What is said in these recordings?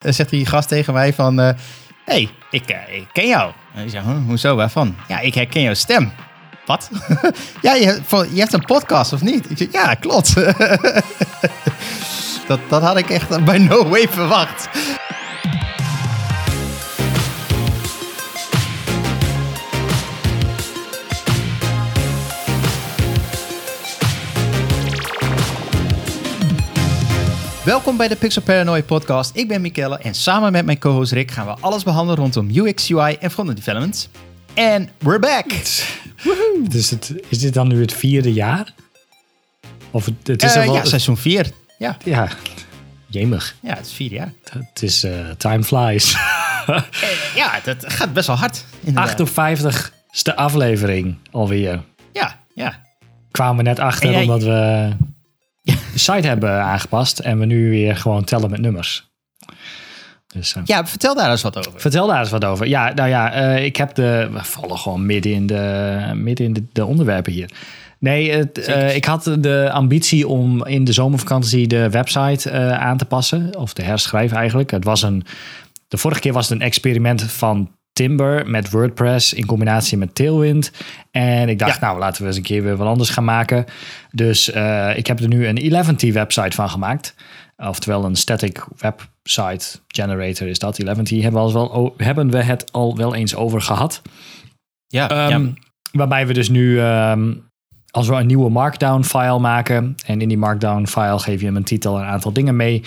Dan zegt die gast tegen mij van... Hé, hey, ik, eh, ik ken jou. En ik zeg, "Huh, hoezo, waarvan? Ja, ik herken jouw stem. Wat? ja, je, je hebt een podcast of niet? Ik zeg, ja, klopt. dat, dat had ik echt bij no way verwacht. Welkom bij de Pixel Paranoid podcast. Ik ben Mikelle en samen met mijn co-host Rick gaan we alles behandelen rondom UX, UI en frontend development. En we're back! Dus het, is dit dan nu het vierde jaar? Of het, het is Eh, al wel, ja, seizoen 4. Ja, ja, jemig. ja, het is vier jaar. Het is eh, time flies. Eh, ja, dat gaat best wel hard. inderdaad. 58ste aflevering alweer. Ja, ja. Kwamen we net achter jij- omdat we site hebben aangepast en we nu weer gewoon tellen met nummers. Dus eh, Ja, vertel daar eens wat over. vertel daar eens wat over. Ja, nou ja, eh, ik heb de. We vallen gewoon midden in de, midden in de, de onderwerpen hier. Nee, het, eh, ik had de ambitie om in de zomervakantie de website aan te passen. Of te herschrijven eigenlijk. Het was een, de vorige keer was het een experiment van Timber met WordPress in combinatie met Tailwind. En ik dacht, Ja. nou laten we eens een keer weer wat anders gaan maken. Dus eh, ik heb er nu een 11T website van gemaakt. Oftewel een static website generator is dat. 11T hebben we, al wel, hebben we het al wel eens over gehad. Ja, Ehm, Waarbij we dus nu, ehm, als we een nieuwe markdown file maken. En in die markdown file geef je hem een titel en een aantal dingen mee.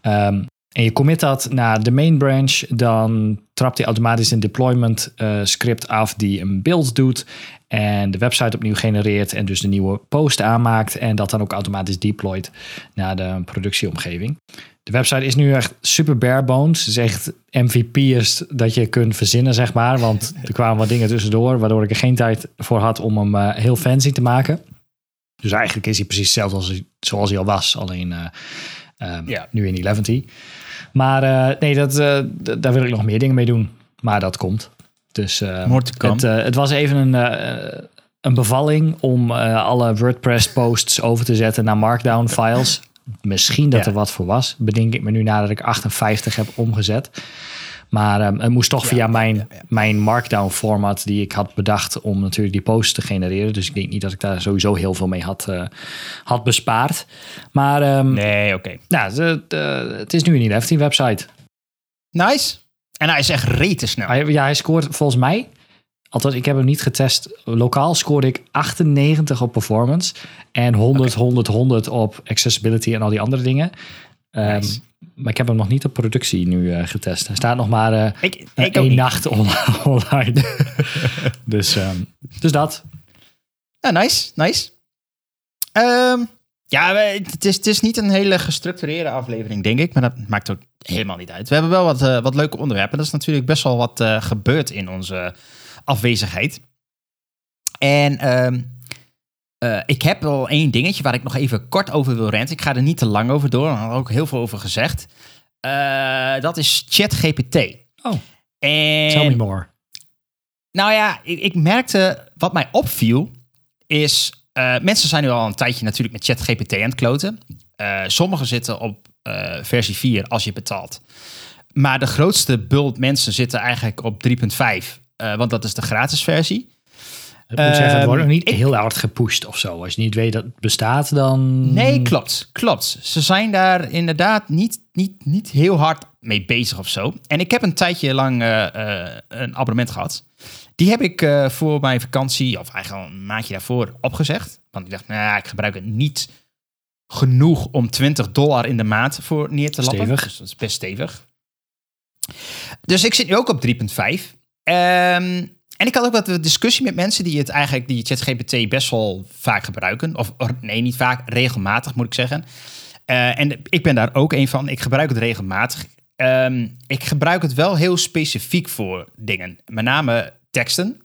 Ehm, en je commit dat naar de main branch. Dan trapt hij automatisch een deployment eh, script af die een build doet. En de website opnieuw genereert. En dus de nieuwe post aanmaakt. En dat dan ook automatisch deployt naar de productieomgeving. De website is nu echt super bare bones. Het is echt MVP'ers dat je kunt verzinnen, zeg maar. Want er kwamen wat dingen tussendoor, waardoor ik er geen tijd voor had om hem eh, heel fancy te maken. Dus eigenlijk is hij precies hetzelfde als, hij- zoals hij al was, alleen eh, ehm, Ja. nu in 11. Maar eh, nee, dat, eh, daar wil ik nog meer dingen mee doen. Maar dat komt. Dus eh, het, het was even een, een bevalling om alle WordPress posts over te zetten naar Markdown files. Misschien dat Ja. er wat voor was. Bedenk ik me nu nadat ik 58 heb omgezet. Maar ehm, het moest toch via mijn, ja, ja. mijn Markdown format die ik had bedacht om natuurlijk die posts te genereren. Dus ik denk niet dat ik daar sowieso heel veel mee had, eh, had bespaard. Maar ehm, Nee, oké. nou, het, het is nu een 11 website. Nice. En hij is echt rete snel. Hij, ja, hij scoort volgens mij, althans ik heb hem niet getest. Lokaal scoorde ik 98 op performance en 100, 100, 100 op accessibility en al die andere dingen. Ehm. Maar ik heb hem nog niet op productie nu eh, getest. Hij staat nog maar eh Ik, ik ook één nacht on- online. dus, ehm, dus dat. Ja, nice, nice. Ehm, ja, het is, het is niet een hele gestructureerde aflevering, denk ik. Maar dat maakt ook helemaal niet uit. We hebben wel wat, eh, wat leuke onderwerpen. Dat is natuurlijk best wel wat gebeurd in onze afwezigheid. En eh, ik heb wel één dingetje waar ik nog even kort over wil renten. Ik ga er niet te lang over door. Daar had ook heel veel over gezegd. Eh, dat is ChatGPT. Oh, En tell me more. nou ja, ik, ik merkte, wat mij opviel, is... eh, mensen zijn nu al een tijdje natuurlijk met ChatGPT aan het kloten. Sommigen zitten op versie 4 als je betaalt. Maar de grootste bult mensen zitten eigenlijk op 3.5. eh, want dat is de gratis versie. Ik moet zeggen, het wordt Ehm, ook niet ik- heel hard gepusht of zo. Als je niet weet dat het bestaat, dan... Nee, klopt. Klopt. Ze zijn daar inderdaad niet, niet, niet heel hard mee bezig of zo. En ik heb een tijdje lang eh, eh, een abonnement gehad. Die heb ik eh, voor mijn vakantie, of eigenlijk een maandje daarvoor, opgezegd. Want ik dacht, nou, ik gebruik het niet genoeg om 20 dollar in de maand voor neer te lappen. Stevig. Dus dat is best stevig. Dus ik zit nu ook op 3.5. Ehm, en ik had ook wat discussie met mensen die het eigenlijk, die ChatGPT best wel vaak gebruiken. Of nee, niet vaak, regelmatig moet ik zeggen. Eh, en ik ben daar ook een van. Ik gebruik het regelmatig. Ehm, ik gebruik het wel heel specifiek voor dingen. Met name teksten.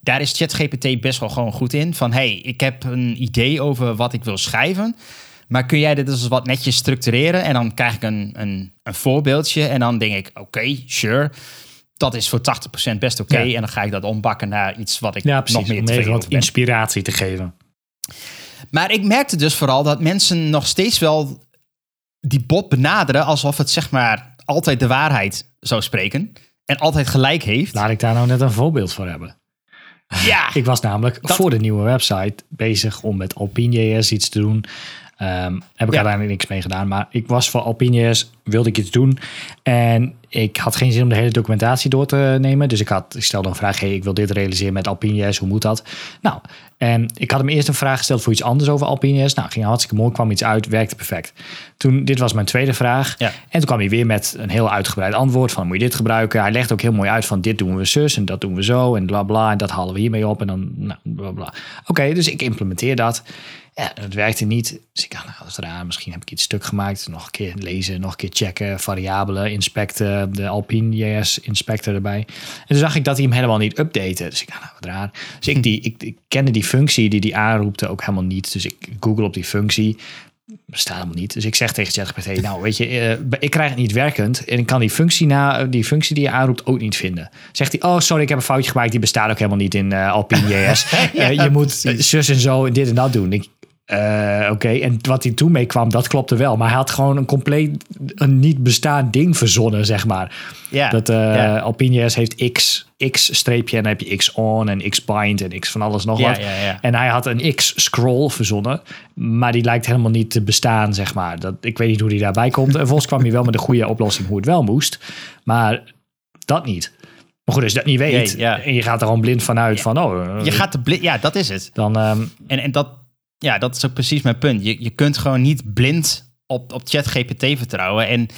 Daar is ChatGPT best wel gewoon goed in. Van, hey, ik heb een idee over wat ik wil schrijven. Maar kun jij dit eens wat netjes structureren? En dan krijg ik een, een, een voorbeeldje. En dan denk ik, oké, sure. Dat is voor 80% best oké. Ja. En dan ga ik dat ombakken naar iets wat ik Ja, nog meer Om even wat inspiratie te geven. Maar ik merkte dus vooral dat mensen nog steeds wel die bot benaderen alsof het zeg maar altijd de waarheid zou spreken en altijd gelijk heeft. Laat ik daar nou net een voorbeeld voor hebben. ja, Ik was namelijk voor de nieuwe website bezig om met Alpine.js iets te doen. Ehm, heb ik Ja. uiteindelijk niks mee gedaan. Maar ik was voor Alpine.js, wilde ik iets doen. En ik had geen zin om de hele documentatie door te nemen. Dus ik, had, ik stelde een vraag, hey, ik wil dit realiseren met Alpine.js, hoe moet dat? Nou, en ik had hem eerst een vraag gesteld voor iets anders over Alpine.js. Nou, ging hartstikke mooi, kwam iets uit, werkte perfect. Toen, dit was mijn tweede vraag. Ja. En toen kwam hij weer met een heel uitgebreid antwoord van, moet je dit gebruiken? Hij legt ook heel mooi uit van, dit doen we zus en dat doen we zo en bla bla. En dat halen we hiermee op en dan, nou, bla bla. Oké, dus ik implementeer dat. Ja, het werkte niet. Dus ik dacht, nou, dat is raar. Misschien heb ik iets stuk gemaakt. Nog een keer lezen, nog een keer checken. Variabelen, inspecten, de Alpine JS inspector erbij. En toen zag ik dat hij hem helemaal niet updaten. Dus ik dacht, nou, wat raar. Dus ik, die, ik, ik kende die functie die die aanroepte ook helemaal niet. Dus ik google op die functie. Bestaat helemaal niet. Dus ik zeg tegen ChatGPT, nou weet je, eh, ik krijg het niet werkend. En ik kan die functie, na, die functie die je aanroept ook niet vinden. Zegt hij, oh sorry, ik heb een foutje gemaakt. Die bestaat ook helemaal niet in eh Alpine JS. Eh, je moet zus en zo en dit en dat doen. Ik, eh, Oké, en wat hij toen mee kwam, dat klopte wel. Maar hij had gewoon een compleet een niet bestaand ding verzonnen, zeg maar. ja, Dat eh ja. Alpine JS heeft X, X-streepje en dan heb je X-on en X-bind en X van alles nog Ja, wat. ja. En hij had een X-scroll verzonnen, maar die lijkt helemaal niet te bestaan, zeg maar. Dat, ik weet niet hoe die daarbij komt. En volgens kwam hij wel met een goede oplossing hoe het wel moest, maar dat niet. Maar goed, als je dat niet weet en je gaat er gewoon blind vanuit van, oh, eh, je gaat de blik, ja, dat is het. dan ehm, En, en dat, ja, dat is ook precies mijn punt. Je, je kunt gewoon niet blind op, op ChatGPT vertrouwen. En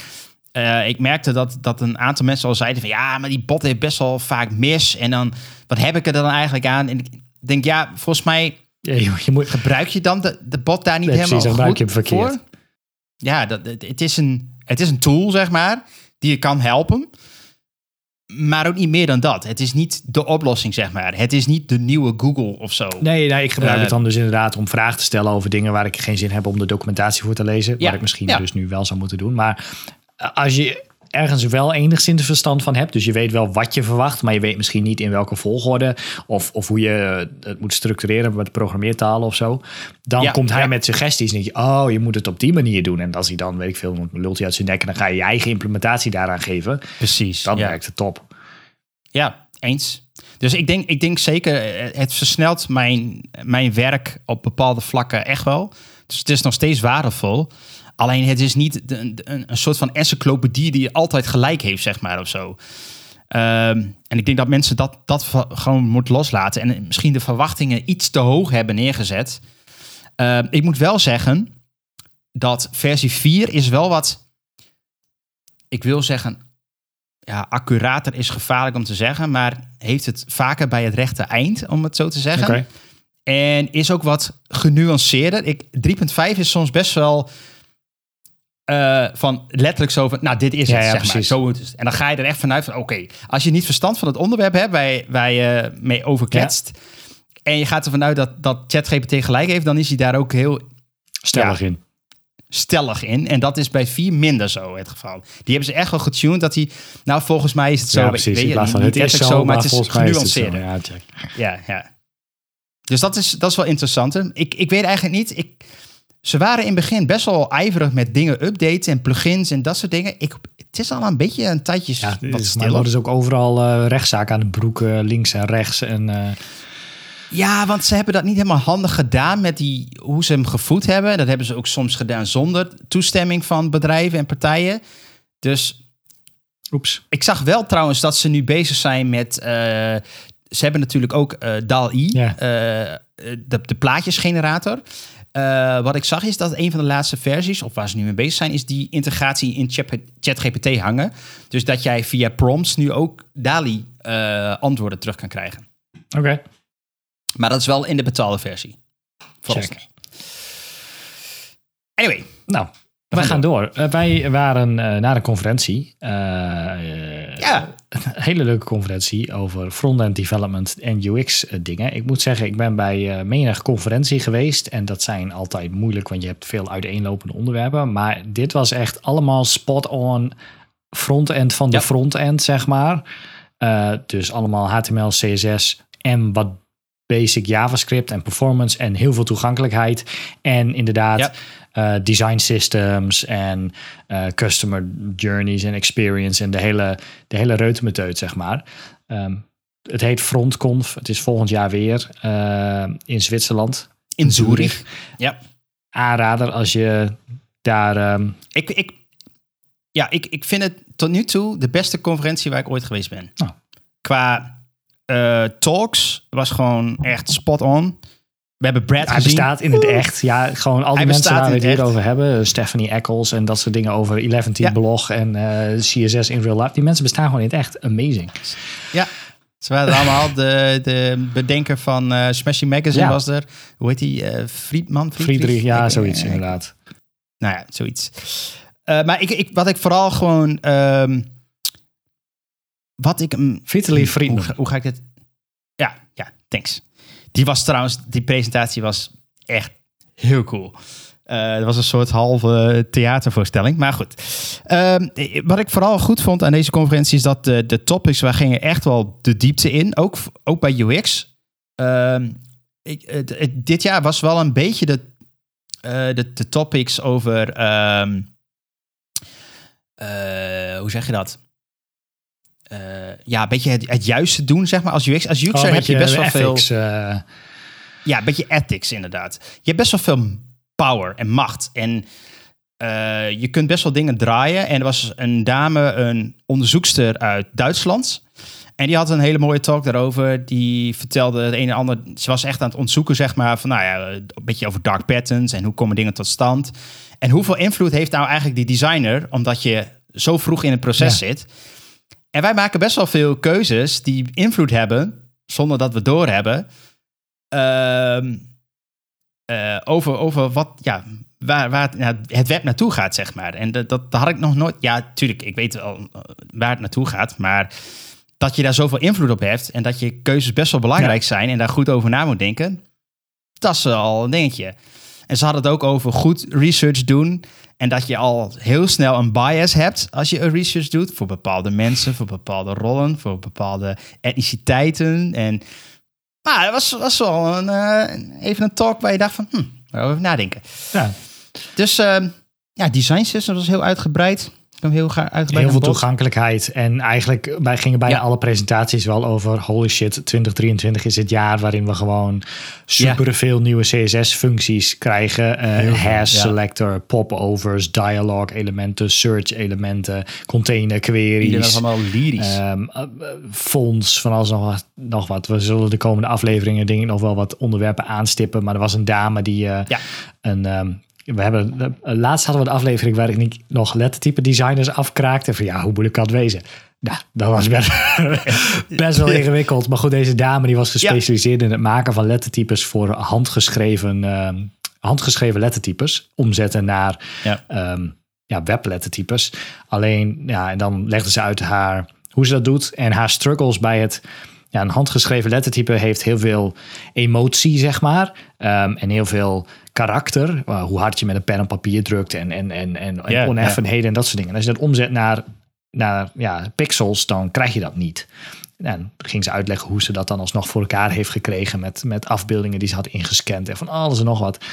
eh, ik merkte dat, dat een aantal mensen al zeiden van... ja, maar die bot heeft best wel vaak mis. En dan, wat heb ik er dan eigenlijk aan? En ik denk, ja, volgens mij ja, je, je moet, gebruik je dan de, de bot daar niet Nee, helemaal precies, goed je hem verkeerd. voor? Ja, dat, het is een, het is een tool, zeg maar, die je kan helpen. Maar ook niet meer dan dat. Het is niet de oplossing, zeg maar. Het is niet de nieuwe Google of zo. Nee, nee, ik gebruik Eh, het dan dus inderdaad om vragen te stellen over dingen waar ik geen zin heb om de documentatie voor te lezen. Ja, Wat ik misschien ja. dus nu wel zou moeten doen. Maar eh, als je ergens wel enigszins verstand van hebt, dus je weet wel wat je verwacht, maar je weet misschien niet in welke volgorde of, of hoe je het moet structureren met programmeertalen of zo. Dan Ja, komt hij ja. met suggesties en denk je, oh, je moet het op die manier doen. En als hij dan, weet ik veel, lult hij uit zijn nek en dan ga je je eigen implementatie daaraan geven. Precies. Dan ja. werkt het top. Ja, eens. Dus ik denk, ik denk zeker, eh, het versnelt mijn, mijn werk op bepaalde vlakken echt wel. Dus het is nog steeds waardevol. Alleen het is niet een, een soort van encyclopedie die altijd gelijk heeft, zeg maar, of zo. Ehm, en ik denk dat mensen dat, dat gewoon moeten loslaten. En misschien de verwachtingen iets te hoog hebben neergezet. Ehm, ik moet wel zeggen dat versie 4 is wel wat... Ik wil zeggen, ja, accurater is gevaarlijk om te zeggen, maar heeft het vaker bij het rechte eind, om het zo te zeggen. En is ook wat genuanceerder. Ik, 3.5 is soms best wel eh, van letterlijk zo van, nou, dit is Ja, het, ja, zeg maar. Zo. En dan ga je er echt vanuit van, oké, als je niet verstand van het onderwerp hebt waar je, waar je mee overkletst, en je gaat ervan uit dat, dat ChatGPT gelijk heeft, dan is hij daar ook heel Stellig in. stellig in. En dat is bij 4 minder zo het geval. Die hebben ze echt wel getuned dat hij, nou, volgens mij is het zo. precies. weet je, niet het is zo, maar, het is genuanceerder. Ja. Ja, ja. Dus dat is, dat is wel interessant. hè. Ik, ik weet eigenlijk niet. Ik, ze waren in het begin best wel ijverig met dingen updaten en plugins en dat soort dingen. Ik, het is al een beetje een tijdje Ja, wat maar er stiller. worden dus ook overal eh rechtszaken aan de broek, eh, links en rechts. En, eh, Ja, want ze hebben dat niet helemaal handig gedaan met die, hoe ze hem gevoed hebben. Dat hebben ze ook soms gedaan zonder toestemming van bedrijven en partijen. Dus oeps. ik zag wel trouwens dat ze nu bezig zijn met. ze hebben natuurlijk ook DAL-I, Ja. de, de plaatjesgenerator. Eh, wat ik zag is dat een van de laatste versies, of waar ze nu mee bezig zijn, is die integratie in Chat- ChatGPT hangen. Dus dat jij via prompts nu ook DALI eh, antwoorden terug kan krijgen. Oké. Maar dat is wel in de betaalde versie. Check. Anyway, Nou, we gaan gaan door. Eh, wij waren naar een conferentie. Ja. Een hele leuke conferentie over front-end development en UX eh, dingen. Ik moet zeggen, ik ben bij eh menig conferentie geweest. En dat zijn altijd moeilijk, want je hebt veel uiteenlopende onderwerpen. Maar dit was echt allemaal spot-on front-end van de Ja. front-end, zeg maar. Eh, dus allemaal HTML, CSS en wat basic JavaScript en performance en heel veel toegankelijkheid. En inderdaad, Ja. eh, design systems en eh, customer journeys en experience en de hele, de hele reutemeteut, zeg maar. Ehm, het heet FrontConf. Het is volgend jaar weer eh, in Zwitserland. In Zurich. Ja. Aanrader als je daar... ehm, Ik, ik, ja, ik, ik vind het tot nu toe de beste conferentie waar ik ooit geweest ben. Oh. Qua eh, talks was gewoon echt spot on. We hebben Brad hij gezien. bestaat in het echt. Ja, gewoon al die Hij mensen waar we het hier over hebben. Stephanie Eccles en dat soort dingen over 11 Team Ja. blog en eh, CSS in real life. Die mensen bestaan gewoon in het echt. Amazing. Ja. Ze waren allemaal. De, de bedenker van eh Smashing Magazine Ja. was er. Hoe heet die? Friedman? Friedrich, ja, Ik- zoiets inderdaad. Nou ja, zoiets. Maar ik, ik, wat ik vooral gewoon... ehm, wat ik... hem- Vitaly Friedman. ga- hoe ga ik dit... Ja, ja, thanks. Die was trouwens... Die presentatie was echt heel cool. Eh het was een soort halve theatervoorstelling, maar goed. Ehm, wat ik vooral goed vond aan deze conferentie is dat de, de topics, waar gingen echt wel de diepte in, ook, ook bij UX. Ehm, ik, het- het- dit jaar was wel een beetje de, eh, de, de topics over, ehm, eh, hoe zeg je dat? Eh, ja, een beetje het, het juiste doen, zeg maar. Als UX, als UX'er Oh, heb je best wel veel... eh, Ja, een beetje ethics inderdaad. Je hebt best wel veel power en macht. En eh, je kunt best wel dingen draaien. En er was een dame, een onderzoekster uit Duitsland. En die had een hele mooie talk daarover. Die vertelde het een en ander. Ze was echt aan het onderzoeken, zeg maar, van nou ja, een beetje over dark patterns en hoe komen dingen tot stand. En hoeveel invloed heeft nou eigenlijk die designer, omdat je zo vroeg in het proces Ja. zit. En wij maken best wel veel keuzes die invloed hebben, zonder dat we doorhebben. Eh, over, over wat, ja, waar, waar het, nou, het web naartoe gaat, zeg maar. En dat, dat, dat had ik nog nooit. Ja, tuurlijk, ik weet wel eh, waar het naartoe gaat, maar dat je daar zoveel invloed op hebt en dat je keuzes best wel belangrijk zijn en daar goed over na moet denken, dat is al een dingetje. En ze hadden het ook over goed research doen en dat je al heel snel een bias hebt als je een research doet voor bepaalde mensen, voor bepaalde rollen, voor bepaalde etniciteiten. En nou, dat was, was wel een, eh, even een talk waar je dacht van, hm, even nadenken. ja, Dus ehm, ja, design systems was heel uitgebreid. Heel graag uitgebreid heel veel bod. toegankelijkheid. En eigenlijk wij gingen bijna Ja. alle presentaties wel over holy shit, 2023 is het jaar waarin we gewoon super veel nieuwe CSS-functies krijgen. Eh hash ja. selector, popovers, dialogue elementen, search elementen, container queries. Was allemaal lyrisch. Ehm, eh, eh, fonds, van alles nog wat, nog wat. We zullen de komende afleveringen denk ik nog wel wat onderwerpen aanstippen. Maar er was een dame die eh, Ja. een... ehm, we hebben, eh, laatst hadden we de aflevering waar ik niet nog lettertype designers afkraakte. Van ja, hoe moeilijk kan het wezen? Nou, dat was best, best wel ingewikkeld. Maar goed, deze dame die was gespecialiseerd in het maken van lettertypes voor handgeschreven, ehm, handgeschreven lettertypes. Omzetten naar ja. ehm, ja, weblettertypes. Alleen, ja, en dan legde ze uit haar, hoe ze dat doet en haar struggles bij het. Ja, een handgeschreven lettertype heeft heel veel emotie, zeg maar. ehm, en heel veel karakter. Uh, hoe hard je met een pen op papier drukt en, en, en, en, en oneffenheden en dat soort dingen. En als je dat omzet naar, naar ja, pixels, dan krijg je dat niet. En ging ze uitleggen hoe ze dat dan alsnog voor elkaar heeft gekregen met, met afbeeldingen die ze had ingescand en van alles en nog wat.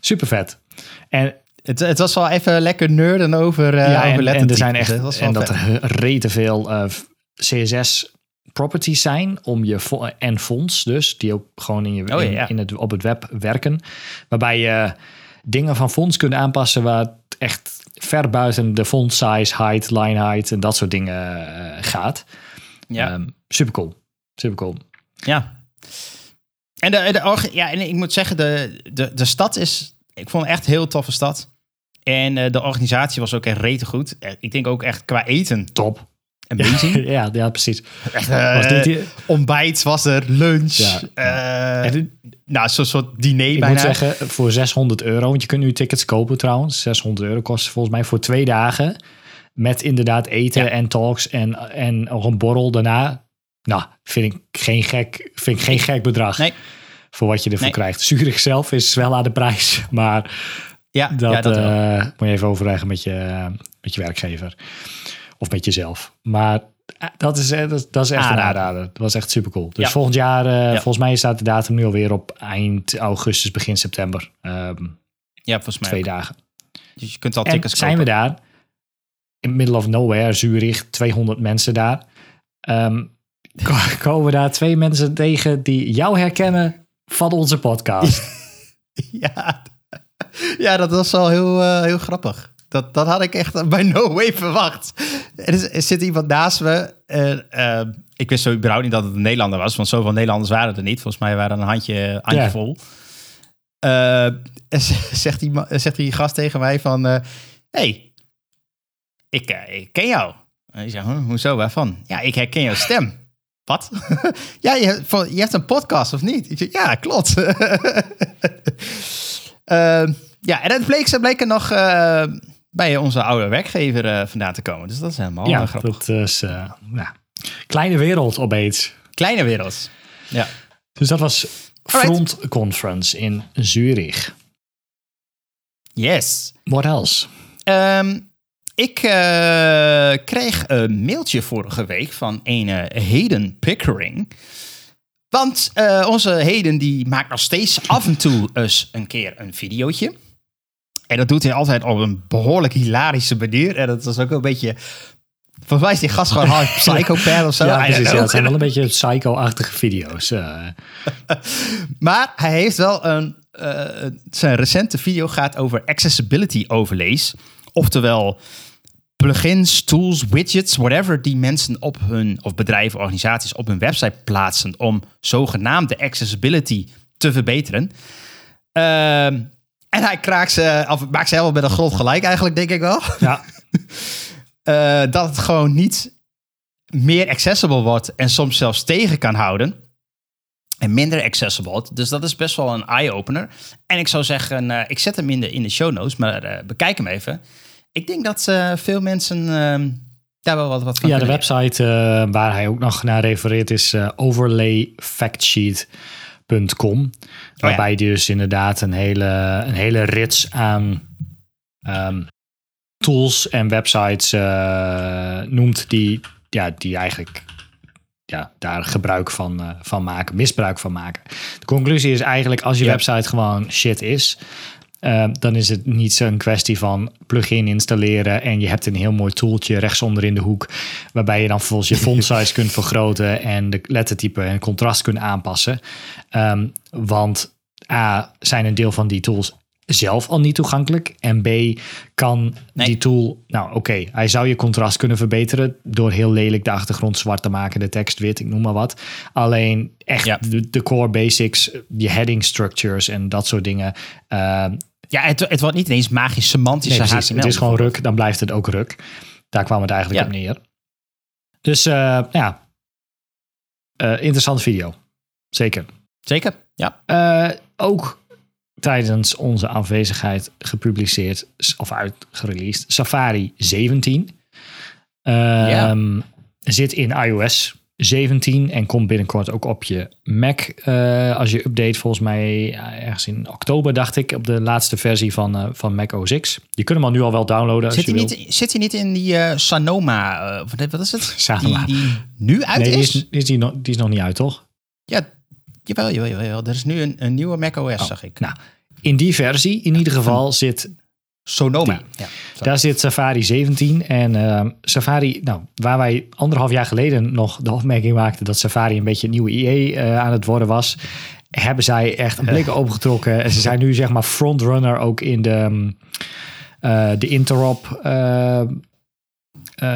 Super vet. En Het, het was wel even lekker nerden over, eh ja, over en, en er zijn echt Dat en dat er rete veel eh, CSS properties zijn om je en fonts dus die ook gewoon in je Oh, ja, in, ja. in het op het web werken, waarbij je dingen van fonts kunt aanpassen waar het echt ver buiten de font size, height, line height en dat soort dingen eh, gaat. Ja. Ehm, super cool, super cool. Ja. En, de, de, ja, en ik moet zeggen, de, de, de stad is... Ik vond het echt een heel toffe stad. En eh, de organisatie was ook echt rete goed. Eh, Ik denk ook echt qua eten Top. Amazing. ja, ja, precies. Echt, eh, Was dit die- ontbijt was er, lunch. Ja. eh, En nou, zo'n soort diner Ik bijna. moet zeggen, voor 600 euro, want je kunt nu tickets kopen trouwens. 600 euro kost volgens mij voor twee dagen. Met inderdaad eten Ja. en talks en, en nog een borrel daarna. Nou, vind ik geen gek, vind ik geen gek bedrag Nee. voor wat je ervoor Nee. krijgt. Zurich zelf is wel aan de prijs, maar ja, dat, ja, dat wel. eh, moet je even overleggen met je, met je werkgever. Of met jezelf. Maar eh, dat is, eh, dat, is- dat is echt een Aanrader. Dat was echt super cool. Dus Ja. volgend jaar, eh, Ja. volgens mij staat de datum nu alweer op eind augustus, begin september. Ehm, Ja, volgens mij. twee ook. dagen. Dus je kunt al En tickets zijn kopen. we daar, in middle of nowhere, Zurich, 200 mensen daar. Ko- komen we daar twee mensen tegen die jou herkennen van onze podcast. Ja. ja, dat was wel heel, heel grappig. Dat, dat had ik echt bij no way verwacht. Er, is, er zit iemand naast me. en, eh, ik wist zo überhaupt niet dat het een Nederlander was, want zoveel Nederlanders waren er niet. Volgens mij waren er een handje, handje Ja. vol. Eh, en zegt, die, zegt die gast tegen mij van... eh, hey, ik, eh, ik ken jou. En ik zeg, "Huh, hoezo, waarvan? Ja, ik herken jouw stem. Wat? ja, je, hebt- je hebt een podcast of niet? Ik zeg, ja, klopt. Ehm, ja, en het bleek, ze bleken nog bij onze oude werkgever eh, vandaan te komen. Dus dat is helemaal ja, eh, grappig. dat is uh, nou, kleine wereld opeens. Kleine wereld. Ja. Dus dat was Alright. Front Conference in Zurich. Yes. What else? Ehm, ik eh, kreeg een mailtje vorige week van een eh, Hayden Pickering. Want eh, onze Hayden die maakt nog steeds af en toe eens een keer een videootje. En dat doet hij altijd op een behoorlijk hilarische manier. En dat is ook een beetje... Volgens mij is die gast gewoon half psychopath of zo. ja, precies. Ja, het zijn wel een beetje psycho-achtige video's. eh. Maar hij heeft wel een. eh, zijn recente video gaat over accessibility overlays. Oftewel plugins, tools, widgets, whatever die mensen op hun of bedrijven, organisaties op hun website plaatsen om zogenaamde accessibility te verbeteren. Ehm, en hij kraakt ze, of maakt ze helemaal met een grond gelijk eigenlijk, denk ik wel. ja, Eh, dat het gewoon niet meer accessible wordt en soms zelfs tegen kan houden. En minder accessible. wordt. Dus dat is best wel een eye-opener. En ik zou zeggen, eh, ik zet hem in de, in de show notes, maar eh, bekijk hem even. Ik denk dat eh, veel mensen eh, daar wel wat, wat van ja, de website eh, waar hij ook nog naar refereert is eh, overlayfactsheet.com. Waarbij hij dus inderdaad een hele, een hele rits aan ehm, tools en websites eh, noemt die, ja, die eigenlijk ja, daar gebruik van, eh, van maken, misbruik van maken. De conclusie is eigenlijk als je Ja. website gewoon shit is, eh, dan is het niet zo'n kwestie van plugin installeren en je hebt een heel mooi tooltje rechtsonder in de hoek, waarbij je dan vervolgens je font size kunt vergroten en de lettertype en contrast kunt aanpassen. Ehm, want A, zijn een deel van die tools zelf al niet toegankelijk. En B, kan Nee. die tool... Nou, oké, hij zou je contrast kunnen verbeteren... door heel lelijk de achtergrond zwart te maken, de tekst wit, ik noem maar wat. Alleen echt Ja. de, de core basics, je heading structures en dat soort dingen... ehm, Ja, het, het wordt niet ineens magisch semantische Nee, precies. HTML. Het is gewoon ruk, dan blijft het ook ruk. Daar kwam het eigenlijk Ja. op neer. Dus eh, ja, Eh, interessante video. Zeker. Zeker, ja. Eh, ook tijdens onze afwezigheid gepubliceerd of uitgereleased Safari 17. Ehm, Zit in iOS 17 en komt binnenkort ook op je Mac. eh, als je update, volgens mij ja, ergens in oktober, dacht ik, op de laatste versie van, eh, van Mac OS X. Je kunt hem al nu al wel downloaden als Zit je niet, zit hij niet in die eh, Sanoma, eh, wat is het? Sanoma. Die, die nu uit Nee, die is? is, is die, nog, die is nog niet uit, toch? Ja, jawel, jawel, jawel. Er is nu een, een nieuwe macOS, zag ik. Nou, in die versie in ieder geval zit Sonoma. Ja. Daar zit Safari 17 en ehm, Safari, nou, waar wij anderhalf jaar geleden nog de opmerking maakten dat Safari een beetje een nieuwe IE eh, aan het worden was, hebben zij echt een blik opengetrokken. En ze zijn nu zeg maar frontrunner ook in de, ehm, eh, de interop eh,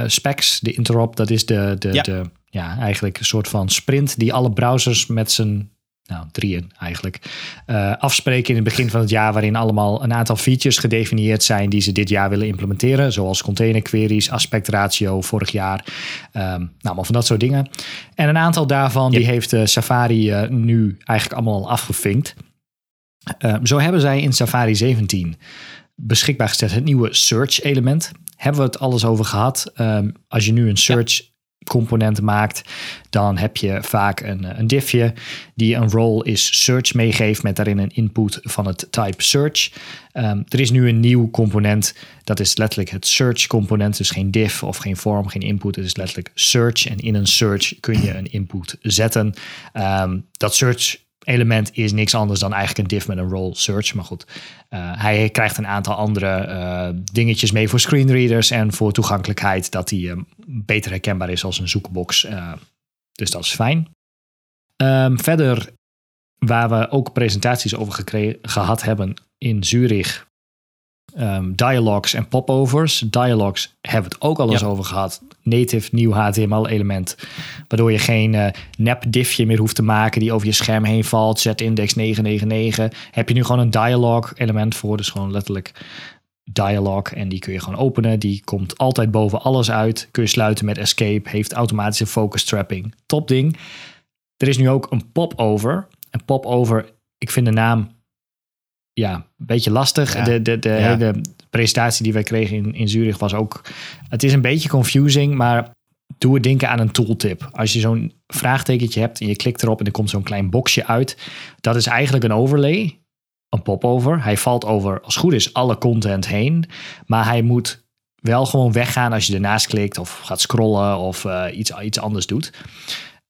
specs. De interop, dat is de, de, Ja. de, ja, eigenlijk een soort van sprint die alle browsers met z'n nou, drieën eigenlijk, eh, afspreken in het begin van het jaar, waarin allemaal een aantal features gedefinieerd zijn die ze dit jaar willen implementeren, zoals container queries, aspect ratio vorig jaar, ehm, nou, maar van dat soort dingen. En een aantal daarvan die heeft eh, Safari eh, nu eigenlijk allemaal al afgevinkt. Ehm, zo hebben zij in Safari 17 beschikbaar gesteld het nieuwe search element. Hebben we het alles over gehad? Ehm, als je nu een search component maakt, dan heb je vaak een, een diffje die een role is search meegeeft met daarin een input van het type search. Ehm, er is nu een nieuw component, dat is letterlijk het search component, dus geen div of geen form, geen input. Het is letterlijk search en in een search kun je een input zetten. Ehm, dat search element is niks anders dan eigenlijk een div met een role search. Maar goed, uh, hij krijgt een aantal andere uh, dingetjes mee voor screenreaders en voor toegankelijkheid, dat hij um, beter herkenbaar is als een zoekbox. Dus dat is fijn. Um, verder, waar we ook presentaties over gehad hebben in Zurich, um, dialogues en popovers. Dialogues hebben we het ook al eens ja. over gehad. Native nieuw HTML-element. Waardoor je geen uh, nep diffje meer hoeft te maken die over je scherm heen valt. Z-index 999. Heb je nu gewoon een dialogue-element voor. Dus gewoon letterlijk dialogue. En die kun je gewoon openen. Die komt altijd boven alles uit. Kun je sluiten met escape. Heeft automatische focus trapping. Top ding. Er is nu ook een popover. Een popover, ik vind de naam ja, een beetje lastig. Ja. De, de, de ja. hele presentatie die wij kregen in, in Zurich was ook... Het is een beetje confusing, maar doe het denken aan een tooltip. Als je zo'n vraagtekentje hebt en je klikt erop en er komt zo'n klein boxje uit. Dat is eigenlijk een overlay, een popover. Hij valt over, als het goed is, alle content heen. Maar hij moet wel gewoon weggaan als je ernaast klikt of gaat scrollen of uh, iets, iets anders doet.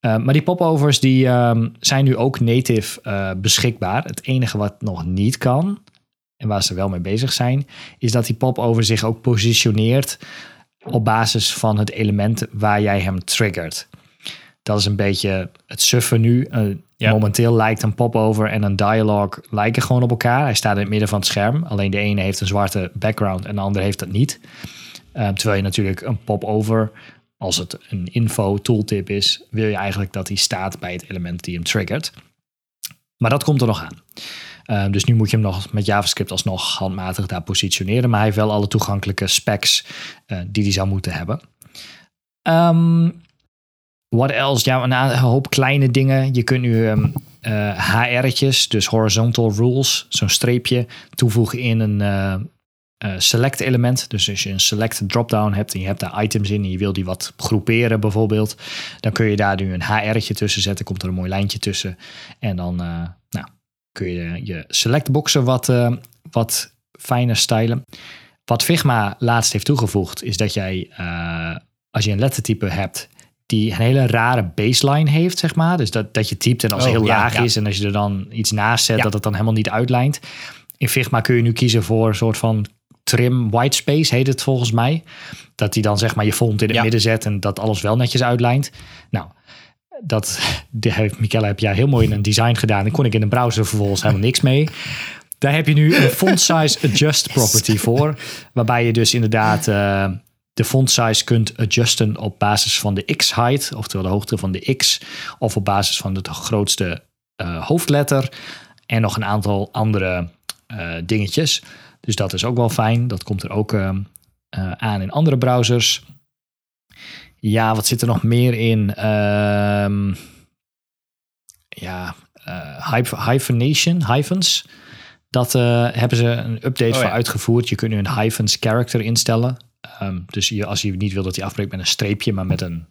Uh, maar die popovers die um, zijn nu ook native uh, beschikbaar. Het enige wat nog niet kan, en waar ze wel mee bezig zijn, is dat die popover zich ook positioneert op basis van het element waar jij hem triggert. Dat is een beetje het suffen nu. Uh, ja. Momenteel lijkt een popover en een dialogue lijken gewoon op elkaar. Hij staat in het midden van het scherm. Alleen de ene heeft een zwarte background en de andere heeft dat niet. terwijl je natuurlijk een popover als het een info tooltip is, wil je eigenlijk dat die staat bij het element die hem triggert. Maar dat komt er nog aan. Uh, dus nu moet je hem nog met JavaScript alsnog handmatig daar positioneren. Maar hij heeft wel alle toegankelijke specs uh, die hij zou moeten hebben. Um, what else? Ja, een hoop kleine dingen. Je kunt nu um, uh, HR'tjes, dus horizontal rules, zo'n streepje toevoegen in een, uh, select element. Dus als je een select dropdown hebt en je hebt daar items in en je wil die wat groeperen bijvoorbeeld, dan kun je daar nu een HR'tje tussen zetten, komt er een mooi lijntje tussen. En dan uh, nou, kun je je selectboxen wat, uh, wat fijner stylen. Wat Figma laatst heeft toegevoegd is dat jij, als je een lettertype hebt, die een hele rare baseline heeft, zeg maar. Dus dat, dat je typt en als het oh, heel ja, laag ja. is en als je er dan iets naast zet, ja. dat het dan helemaal niet uitlijnt. In Figma kun je nu kiezen voor een soort van trim whitespace heet het volgens mij. Dat hij dan zeg maar je font in het ja. midden zet en dat alles wel netjes uitlijnt. Nou, dat heeft Michelle heb jij heel mooi in een design gedaan. En kon ik in een browser vervolgens helemaal niks mee. Daar heb je nu een font size adjust property voor. Waarbij je dus inderdaad uh, de font size kunt adjusten op basis van de x height, oftewel de hoogte van de x, of op basis van de grootste uh, hoofdletter. En nog een aantal andere uh, dingetjes. Dus dat is ook wel fijn. Dat komt er ook uh, uh, aan in andere browsers. Ja, wat zit er nog meer in? Uh, ja, uh, hyphenation, hyphens. Dat uh, hebben ze een update oh, voor ja. uitgevoerd. Je kunt nu een hyphens character instellen. Um, dus je, als je niet wil dat hij afbreekt met een streepje, maar met een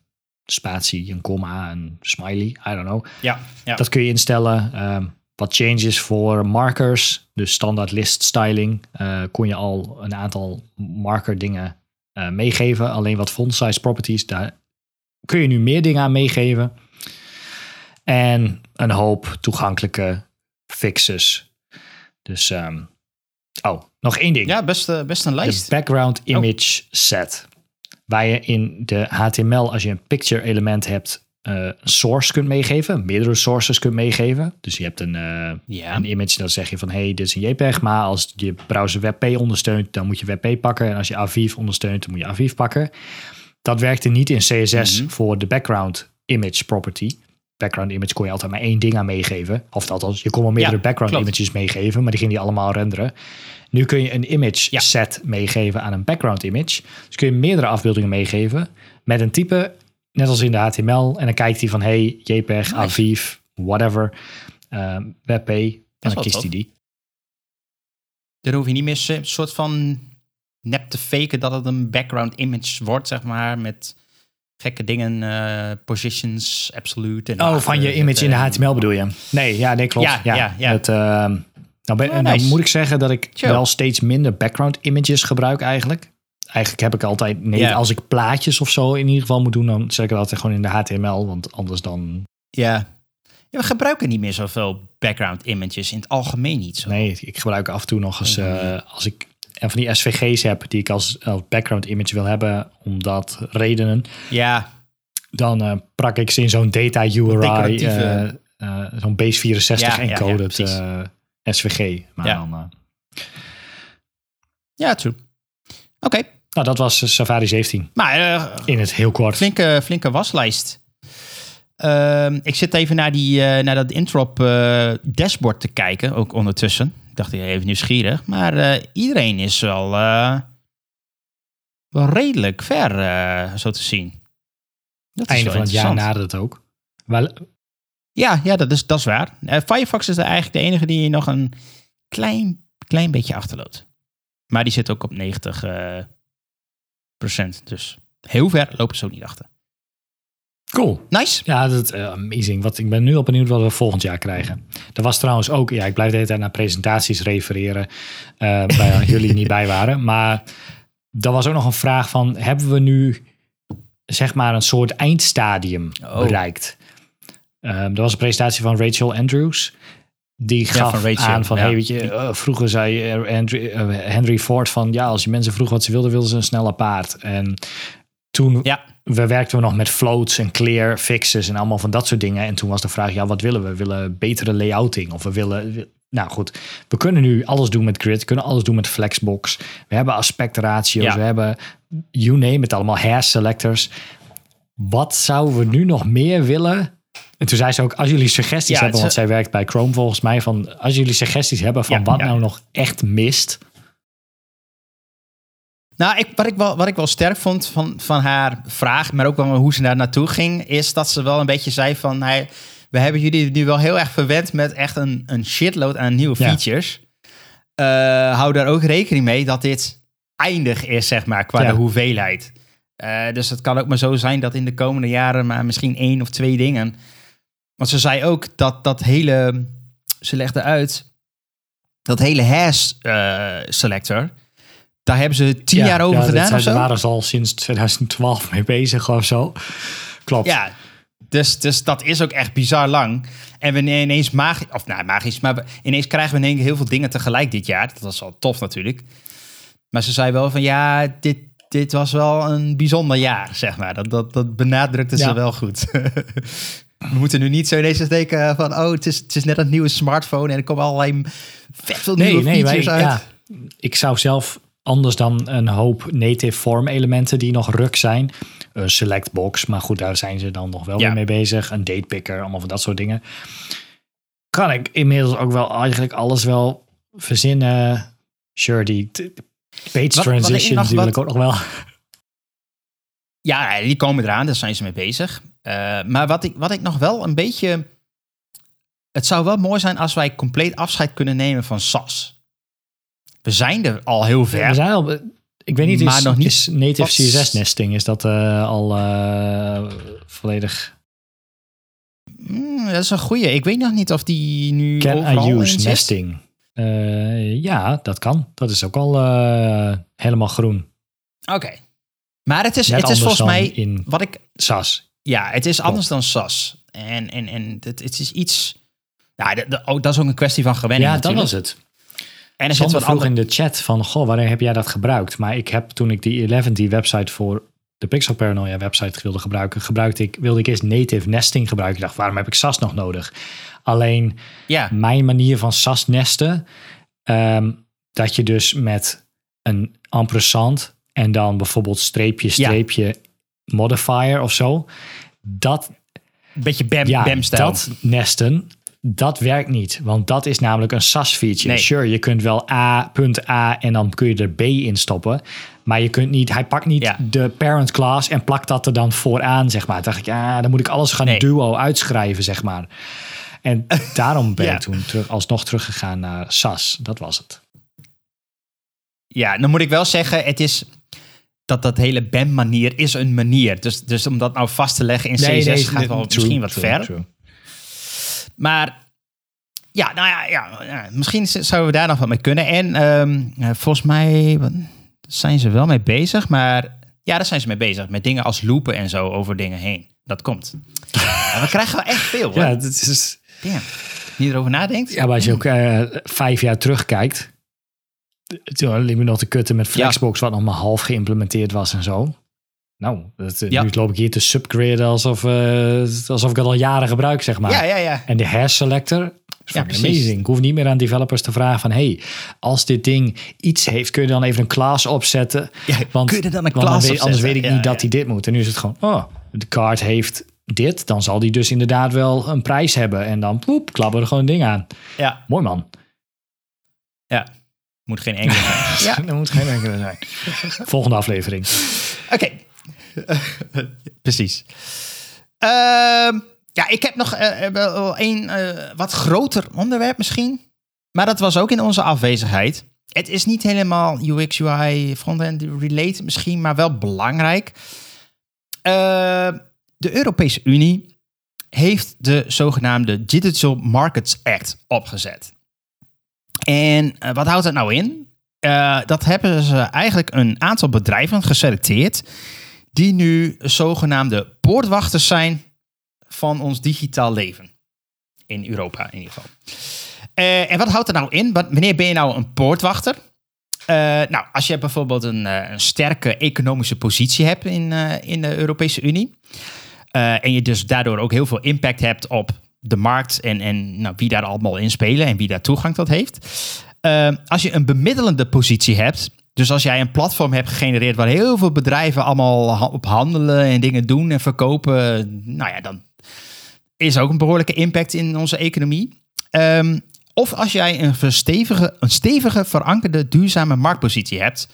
spatie, een komma, een smiley, I don't know. Ja, ja. Dat kun je instellen. Um, wat changes voor markers, dus standaard list styling, uh, kon je al een aantal marker dingen uh, meegeven. Alleen wat font size properties, daar kun je nu meer dingen aan meegeven. En een hoop toegankelijke fixes. Dus, um, oh, nog één ding. Ja, best, uh, best een lijst. De background image oh. set. Waar je in de HTML, als je een picture element hebt, uh, source kunt meegeven, meerdere sources kunt meegeven. Dus je hebt een, yeah. een image, dan zeg je van hey, dit is een JPEG, maar als je browser WebP ondersteunt, dan moet je WebP pakken. En als je AVIF ondersteunt, dan moet je AVIF pakken. Dat werkte niet in CSS mm -hmm. voor de background image property. Background image kon je altijd maar één ding aan meegeven. Of althans, je kon wel meerdere ja, background klopt. images meegeven, maar die ging die allemaal renderen. Nu kun je een image ja. set meegeven aan een background image. Dus kun je meerdere afbeeldingen meegeven met een type net als in de HTML. En dan kijkt hij van, hey, JPEG. AVIF, whatever, uh, WebP. En dan kiest hij die. Dan hoef je niet meer een soort van nep te faken dat het een background image wordt, zeg maar, met gekke dingen, eh, positions, absolute. En Oh, van je image in de eh, HTML bedoel je? Nee, ja, nee, klopt. Ja, Ja, ja, ja. Het, ehm, nou, ben, Oh, nou moet ik zeggen dat ik Chill. wel steeds minder background images gebruik eigenlijk. Eigenlijk heb ik altijd, nee, Ja. als ik plaatjes of zo in ieder geval moet doen, dan zet ik het altijd gewoon in de HTML, want anders dan, Ja. ja. We gebruiken niet meer zoveel background images in het algemeen niet zo. nee, ik gebruik af en toe nog eens, eh, als ik en van die SVG's heb die ik als, als background image wil hebben, omdat redenen, Ja, dan eh, prak ik ze in zo'n data URI, Decoratieve. eh, zo'n base 64 Ja, ja, ja, encoded eh, SVG. Maar Ja. dan, ja, true. Oké, nou, dat was eh, Safari 17 maar eh, in het heel kort. flinke, flinke waslijst. Ehm, ik zit even naar, die, eh, naar dat Introp dashboard te kijken, ook ondertussen. Ik dacht even nieuwsgierig. Maar iedereen is wel, wel redelijk ver, zo te zien. Dat Einde van het jaar nadert het ook. Wel, Ja, ja dat, is, dat is waar. Firefox is eigenlijk de enige die nog een klein, klein beetje achterloopt. Maar die zit ook op 90 eh, procent. Dus heel ver lopen ze ook niet achter. cool. Nice. Ja, dat is eh, amazing. Wat, ik ben nu al benieuwd wat we volgend jaar krijgen. Er was trouwens ook, ja, ik blijf de hele tijd naar presentaties refereren, eh waar jullie niet bij waren. Maar er was ook nog een vraag van, hebben we nu zeg maar een soort eindstadium Oh. bereikt? Ehm, er was een presentatie van Rachel Andrews. Die gaf van aan van, ja. hey, weet je, eh, vroeger zei eh, Andrew- eh, Henry Ford van, ja, als je mensen vroegen wat ze wilden, wilden ze een sneller paard. En toen Ja, we werkten we nog met floats en clear fixes en allemaal van dat soort dingen. En toen was de vraag, ja, wat willen we? We willen betere layouting of we willen... Nou goed, we kunnen nu alles doen met grid, kunnen alles doen met flexbox. We hebben aspectratio's, Ja. we hebben you name it allemaal, hair selectors. Wat zouden we nu nog meer willen? En toen zei ze ook, als jullie suggesties Ja, hebben, want zij werkt bij Chrome volgens mij, van als jullie suggesties hebben van Ja, wat ja. nou nog echt mist. Nou, ik, wat, ik wel, wat ik wel sterk vond van, van haar vraag, maar ook wel hoe ze daar naartoe ging, is dat ze wel een beetje zei van, hey, we hebben jullie nu wel heel erg verwend met echt een, een shitload aan nieuwe features. Eh, hou daar ook rekening mee dat dit eindig is, zeg maar, qua de hoeveelheid. Eh, dus het kan ook maar zo zijn dat in de komende jaren maar misschien één of twee dingen. Want ze zei ook dat dat hele, ze legde uit, dat hele hash eh, selector, daar hebben ze tien jaar over ja, gedaan. Daar waren ze al sinds 2012 mee bezig of zo. Klopt. Ja, dus, dus dat is ook echt bizar lang. En we ineens magisch, of nou magisch, maar ineens krijgen we in één keer heel veel dingen tegelijk dit jaar. Dat was wel tof natuurlijk. Maar ze zei wel van ja, dit, dit was wel een bijzonder jaar, zeg maar. Dat, dat, dat benadrukte ze Ja. wel goed. we moeten nu niet zo ineens denken van oh, het is, het is net een nieuwe smartphone en er komen allerlei vet veel Nee, nieuwe nee, wij, features uit. ja, ik zou zelf anders dan een hoop native form elementen die nog ruk zijn. Een select box, maar goed, daar zijn ze dan nog wel Ja. mee bezig. Een date picker, allemaal van dat soort dingen. Kan ik inmiddels ook wel eigenlijk alles wel verzinnen. Sure, die page Wat- transitions, die wil ik ook nog wel. Ja, die komen eraan, daar zijn ze mee bezig. Eh, maar wat ik, wat ik nog wel een beetje. Het zou wel mooi zijn als wij compleet afscheid kunnen nemen van SAS. We zijn er al heel ver. We zijn al, ik weet niet, Maar is, nog niet- is native wat- CSS nesting, is dat eh, al eh, volledig... Hmm, dat is een goeie. Ik weet nog niet of die nu Can I use nesting? Eh, ja, dat kan. Dat is ook al eh, helemaal groen. Oké. Maar het is, Net het is volgens mij... in Wat ik, SAS. ja, het is anders dan SAS. En, en, en het, het is iets... Nou, de, de- oh, dat is ook een kwestie van gewenning Ja, dat was het. En er zit wat vroeg andere... in de chat van, goh, wanneer heb jij dat gebruikt? Maar ik heb toen ik die 11 die website voor de Pixel Paranoia website wilde gebruiken, gebruikte ik, wilde ik eerst native nesting gebruiken. Ik dacht, waarom heb ik SAS nog nodig? Alleen Ja, mijn manier van SAS nesten, ehm, dat je dus met een ampersand en dan bijvoorbeeld streepje, streepje, modifier of zo, dat een beetje bam, ja, bam-stijl. dat nesten, dat werkt niet. Want dat is namelijk een SAS-feature. Nee. Sure, je kunt wel A, punt A en dan kun je er B in stoppen. Maar je kunt niet, hij pakt niet Ja. de parent class en plakt dat er dan vooraan, zeg maar. Toen dacht ik, ja, dan moet ik alles gaan Nee. duo uitschrijven, zeg maar. En daarom ben Ja. ik toen terug, alsnog teruggegaan naar SAS. Dat was het. Ja, dan moet ik wel zeggen, het is. dat dat hele BEM-manier is een manier. Dus, dus om dat nou vast te leggen in C6 gaat wel misschien wat ver. Maar ja, nou ja, ja, misschien zouden we daar nog wat mee kunnen. En ehm, volgens mij zijn ze wel mee bezig, maar ja, daar zijn ze mee bezig. Met dingen als loopen en zo over dingen heen. Dat komt. Ja, we krijgen wel echt veel. Hoor. Ja, het is... Damn. Niet erover nadenkt. Ja, maar als je ook uh, vijf jaar terugkijkt. Toen liep ik nog te kutten met Flexbox, wat nog maar half geïmplementeerd was en zo. Nou, dat, ja. nu loop ik hier te subgraden alsof, uh, alsof ik het al jaren gebruik, zeg maar. Ja, ja, ja. En de hash selector, ja, amazing. Ik hoef niet meer aan developers te vragen van... hey, als dit ding iets heeft, kun je dan even een class opzetten? Ja, want, kun je dan een class opzetten? Anders weet ik niet dat hij dit moet. En nu is het gewoon, oh, de card heeft dit. Dan zal die dus inderdaad wel een prijs hebben. En dan, poep, klappen er gewoon een ding aan. Ja. Mooi man. Ja, moet geen enkele zijn. ja, er moet geen enkele zijn. Volgende aflevering. Oké. Precies. Uh, ja, ik heb nog uh, wel een uh, wat groter onderwerp misschien. Maar dat was ook in onze afwezigheid. Het is niet helemaal UX, UI, frontend related misschien, maar wel belangrijk. Uh, de Europese Unie heeft de zogenaamde Digital Markets Act opgezet. En wat houdt dat nou in? dat hebben ze eigenlijk een aantal bedrijven geselecteerd die nu zogenaamde poortwachters zijn van ons digitaal leven. In Europa in ieder geval. Uh, en wat houdt dat nou in? Wanneer ben je nou een poortwachter? Uh, nou, als je bijvoorbeeld een, uh, een, sterke economische positie hebt in, in de Europese Unie. en je dus daardoor ook heel veel impact hebt op de markt en, en nou, wie daar allemaal in spelen en wie daar toegang tot heeft. als je een bemiddelende positie hebt, dus als jij een platform hebt gegenereerd waar heel veel bedrijven allemaal op handelen en dingen doen en verkopen, nou ja, dan is ook een behoorlijke impact in onze economie. Um, of als jij een stevige, een stevige, verankerde, duurzame marktpositie hebt.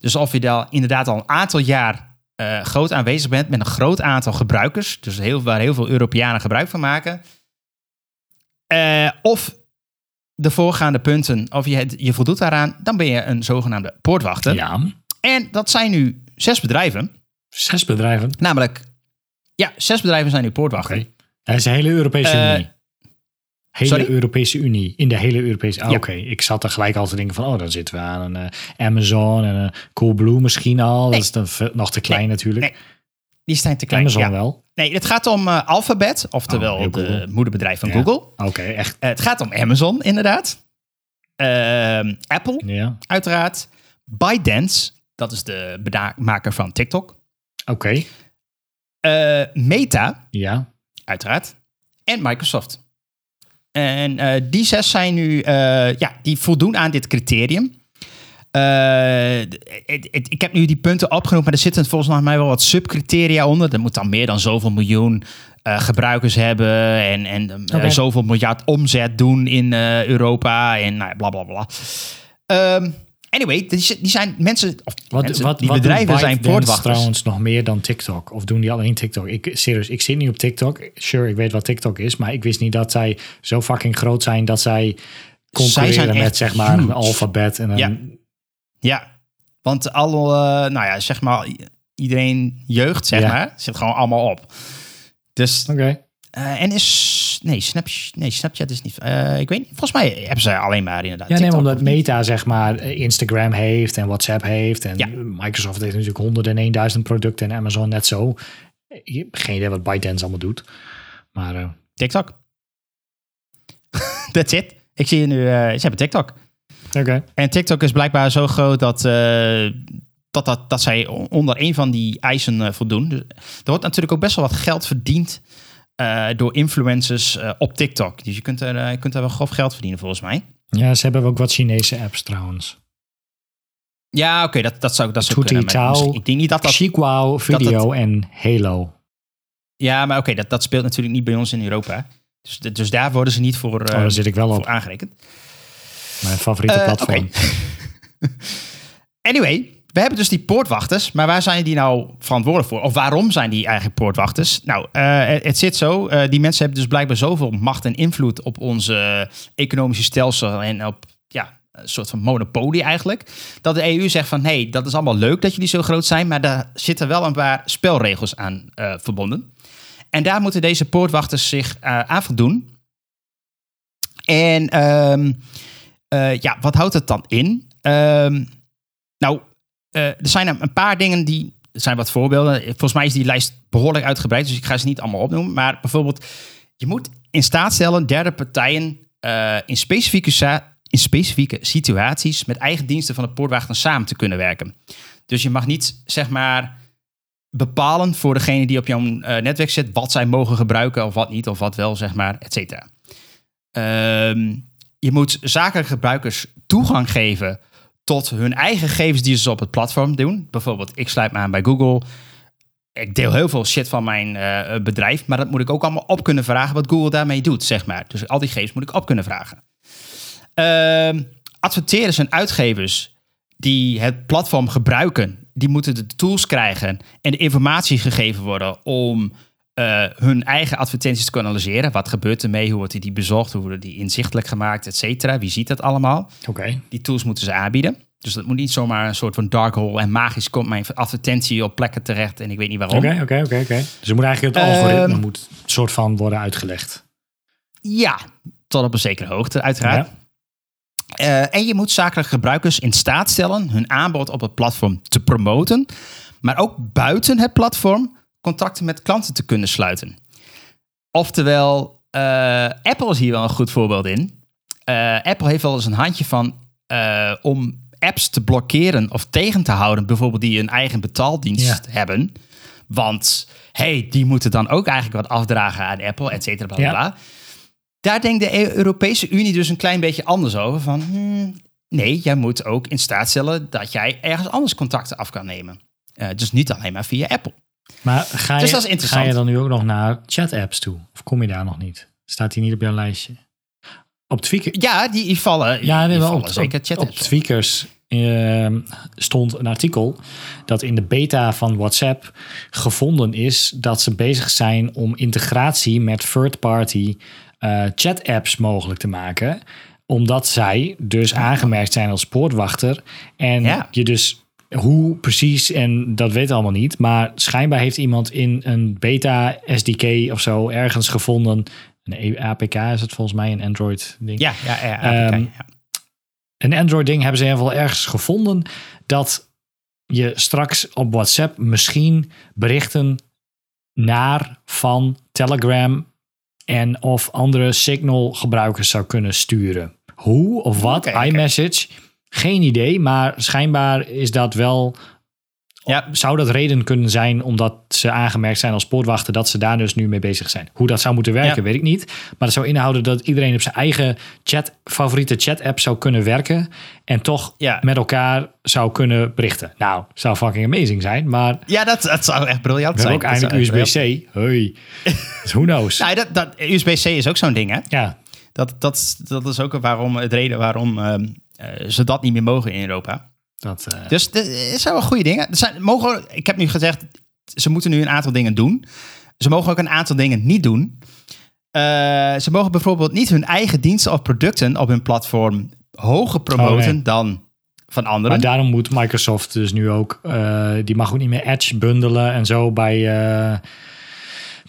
Dus of je daar inderdaad al een aantal jaar uh, groot aanwezig bent met een groot aantal gebruikers. Dus heel, waar heel veel Europeanen gebruik van maken. Uh, of de voorgaande punten, of je, je voldoet daaraan, dan ben je een zogenaamde poortwachter. Ja. En dat zijn nu zes bedrijven. Zes bedrijven? Namelijk, ja, zes bedrijven zijn nu poortwachter. Okay. Dat is de hele Europese uh, Unie. Hele sorry? Europese Unie. In de hele Europese ah, Oké, ik zat er gelijk al te denken van... oh, dan zitten we aan een uh, Amazon en een Coolblue misschien al. Dat is dan nog te klein natuurlijk. Nee. Die zijn te klein. Amazon ja. wel. Nee, het gaat om uh, Alphabet, oftewel oh, de moederbedrijf van Google. Oké, echt. Uh, het gaat om Amazon, inderdaad. Uh, Apple, ja. uiteraard. ByteDance, dat is de maker van TikTok. Oké. Okay. Meta, ja. uiteraard. En Microsoft. En die zes zijn nu, ja, die voldoen aan dit criterium. Uh, ik heb nu die punten opgenoemd, maar er zitten volgens mij wel wat subcriteria onder. Er moet dan meer dan zoveel miljoen uh, gebruikers hebben en, en uh, okay. zoveel miljard omzet doen in Europa en nou, bla bla bla. Um, anyway, die, die, zijn mensen, of wat, mensen, wat, die wat bedrijven zijn poortwachters. trouwens nog meer dan TikTok? Of doen die alleen TikTok? Ik, serieus, ik zit niet op TikTok. Sure, ik weet wat TikTok is, maar ik wist niet dat zij zo fucking groot zijn dat zij concurreren zij zijn met zeg maar een alfabet en een... Ja ja, want alle, uh, nou ja, zeg maar, iedereen jeugd, zeg maar, zit gewoon allemaal op. Dus. Okay. Uh, en is. Nee, Snapchat, nee, Snapchat is niet. Uh, ik weet niet. Volgens mij hebben ze alleen maar inderdaad. Ja, nee, omdat Meta zeg maar Instagram heeft en WhatsApp heeft. En ja. Microsoft heeft natuurlijk honderden en 1000 producten en Amazon net zo. Geen idee wat ByteDance allemaal doet. Maar. Uh... TikTok. That's it. Ik zie je nu. ze hebben TikTok. En TikTok is blijkbaar zo groot dat, uh, dat, dat, dat zij onder een van die eisen uh, voldoen. Dus, er wordt natuurlijk ook best wel wat geld verdiend uh, door influencers op TikTok. Dus je kunt, er, je kunt er wel grof geld verdienen volgens mij. Ja, ze hebben ook wat Chinese apps trouwens. Ja, oké, okay, dat, dat zou, dat zou kunnen. Tao, ik denk niet dat dat... Chikwao, Video en Halo. Ja, maar oké, dat, dat speelt natuurlijk niet bij ons in Europa. Dus, dus daar worden ze niet voor, oh, daar zit ik wel op. aangerekend. Mijn favoriete uh, platform. Okay. anyway, we hebben dus die poortwachters, maar waar zijn die nou verantwoordelijk voor? Of waarom zijn die eigenlijk poortwachters? Nou, uh, het, zit zo. Uh, die mensen hebben dus blijkbaar zoveel macht en invloed op onze economische stelsel en op ja, een soort van monopolie eigenlijk. Dat de EU zegt van, hé, hey, dat is allemaal leuk dat jullie zo groot zijn, maar daar zitten wel een paar spelregels aan uh, verbonden. En daar moeten deze poortwachters zich aan voldoen. En um, uh, ja, wat houdt het dan in? Um, nou, er zijn een paar dingen die er zijn wat voorbeelden. Volgens mij is die lijst behoorlijk uitgebreid, dus ik ga ze niet allemaal opnoemen. Maar bijvoorbeeld, je moet in staat stellen derde partijen uh, in, specifieke in specifieke situaties met eigen diensten van de poortwachter samen te kunnen werken. Dus je mag niet, zeg maar, bepalen voor degene die op jouw netwerk zit wat zij mogen gebruiken of wat niet, of wat wel, zeg maar, et cetera. Um, je moet zakelijke gebruikers toegang geven tot hun eigen gegevens die ze op het platform doen. Bijvoorbeeld, ik sluit me aan bij Google. Ik deel heel veel shit van mijn uh, bedrijf, maar dat moet ik ook allemaal op kunnen vragen wat Google daarmee doet, zeg maar. Dus al die gegevens moet ik op kunnen vragen. Uh, adverteerders en uitgevers die het platform gebruiken, die moeten de tools krijgen en de informatie gegeven worden om uh, hun eigen advertenties te kunnen analyseren. Wat gebeurt ermee? Hoe wordt die bezorgd? Hoe worden die inzichtelijk gemaakt? Et cetera. Wie ziet dat allemaal? Oké. Die tools moeten ze aanbieden. Dus dat moet niet zomaar een soort van dark hole en magisch komt mijn advertentie op plekken terecht en ik weet niet waarom. Oké, oké, oké, oké. Dus er moet eigenlijk het algoritme uh, moet soort van worden uitgelegd. Ja, tot op een zekere hoogte, uiteraard. Ja. Uh, en je moet zakelijke gebruikers in staat stellen hun aanbod op het platform te promoten, maar ook buiten het platform contacten met klanten te kunnen sluiten. Oftewel, uh, Apple is hier wel een goed voorbeeld in. Uh, Apple heeft wel eens een handje van uh, om apps te blokkeren of tegen te houden, bijvoorbeeld die een eigen betaaldienst ja. hebben. Want hey, die moeten dan ook eigenlijk wat afdragen aan Apple, et cetera, bla, bla. Daar denkt de Europese Unie dus een klein beetje anders over. Van, hmm, nee, jij moet ook in staat stellen dat jij ergens anders contacten af kan nemen. Uh, dus niet alleen maar via Apple. Maar ga je, dus dat is interessant. ga je dan nu ook nog naar chat-apps toe? Of kom je daar nog niet? Staat die niet op jouw lijstje? Op Tweakers? Ja, die, vallen. Ja, die wel vallen op, zeker op, chat op Tweakers uh, stond een artikel dat in de beta van WhatsApp gevonden is dat ze bezig zijn om integratie met third-party uh, chat-apps mogelijk te maken. Omdat zij dus aangemerkt zijn als poortwachter. En Ja. je dus hoe precies, en dat weet allemaal niet. Maar schijnbaar heeft iemand in een beta SDK of zo ergens gevonden. Een APK is het volgens mij, een Android ding. Ja, ja, ja, APK, Ehm, ja. Een Android ding hebben ze in ieder geval ergens gevonden. Dat je straks op WhatsApp misschien berichten naar van Telegram en of andere Signal gebruikers zou kunnen sturen. Hoe of wat? IMessage? Geen idee, maar schijnbaar is dat wel. Ja. Zou dat reden kunnen zijn omdat ze aangemerkt zijn als poortwachter dat ze daar dus nu mee bezig zijn? Hoe dat zou moeten werken, Ja. weet ik niet. Maar dat zou inhouden dat iedereen op zijn eigen chat, favoriete chat-app zou kunnen werken en toch Ja. met elkaar zou kunnen berichten. Nou, zou fucking amazing zijn, maar Ja, dat, dat zou echt briljant zijn. ook eindelijk echt USB-C. Dus who knows? Nou, dat, dat, USB-C is ook zo'n ding, hè? Ja, Dat, dat, dat is ook waarom, het reden waarom ehm, eh, ze dat niet meer mogen in Europa. dat, eh, Dus er zijn wel goede dingen. Er zijn, mogen, ik heb nu gezegd, ze moeten nu een aantal dingen doen. Ze mogen ook een aantal dingen niet doen. Eh, ze mogen bijvoorbeeld niet hun eigen diensten of producten op hun platform hoger promoten Oh, nee. dan van anderen. Maar daarom moet Microsoft dus nu ook, eh, die mag ook niet meer Edge bundelen en zo bij, eh,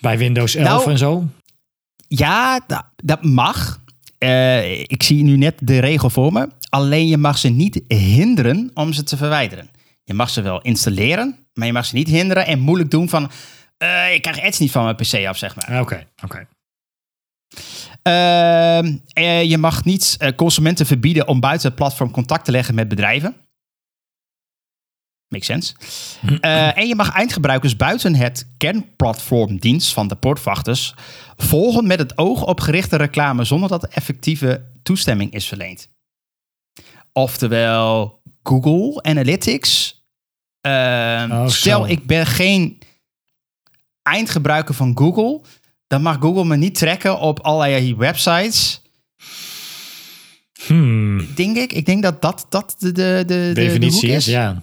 bij Windows 11 Nou, en zo. Ja, dat, dat mag. Eh, ik zie nu net de regel voor me. Alleen je mag ze niet hinderen om ze te verwijderen. Je mag ze wel installeren, maar je mag ze niet hinderen en moeilijk doen van... eh, ik krijg Edge niet van mijn PC af, zeg maar. Ah, Oké, oké. Ehm, eh, je mag niet eh, consumenten verbieden om buiten het platform contact te leggen met bedrijven. Makes sense. Eh, en je mag eindgebruikers buiten het kernplatformdienst van de poortwachters volgen met het oog op gerichte reclame zonder dat effectieve toestemming is verleend. Oftewel Google Analytics. Ehm, Oh, zo. stel, ik ben geen eindgebruiker van Google, dan mag Google me niet trekken op allerlei websites. Hmm, Denk ik. Ik denk dat dat, dat de, de, de, de- de definitie is, ja.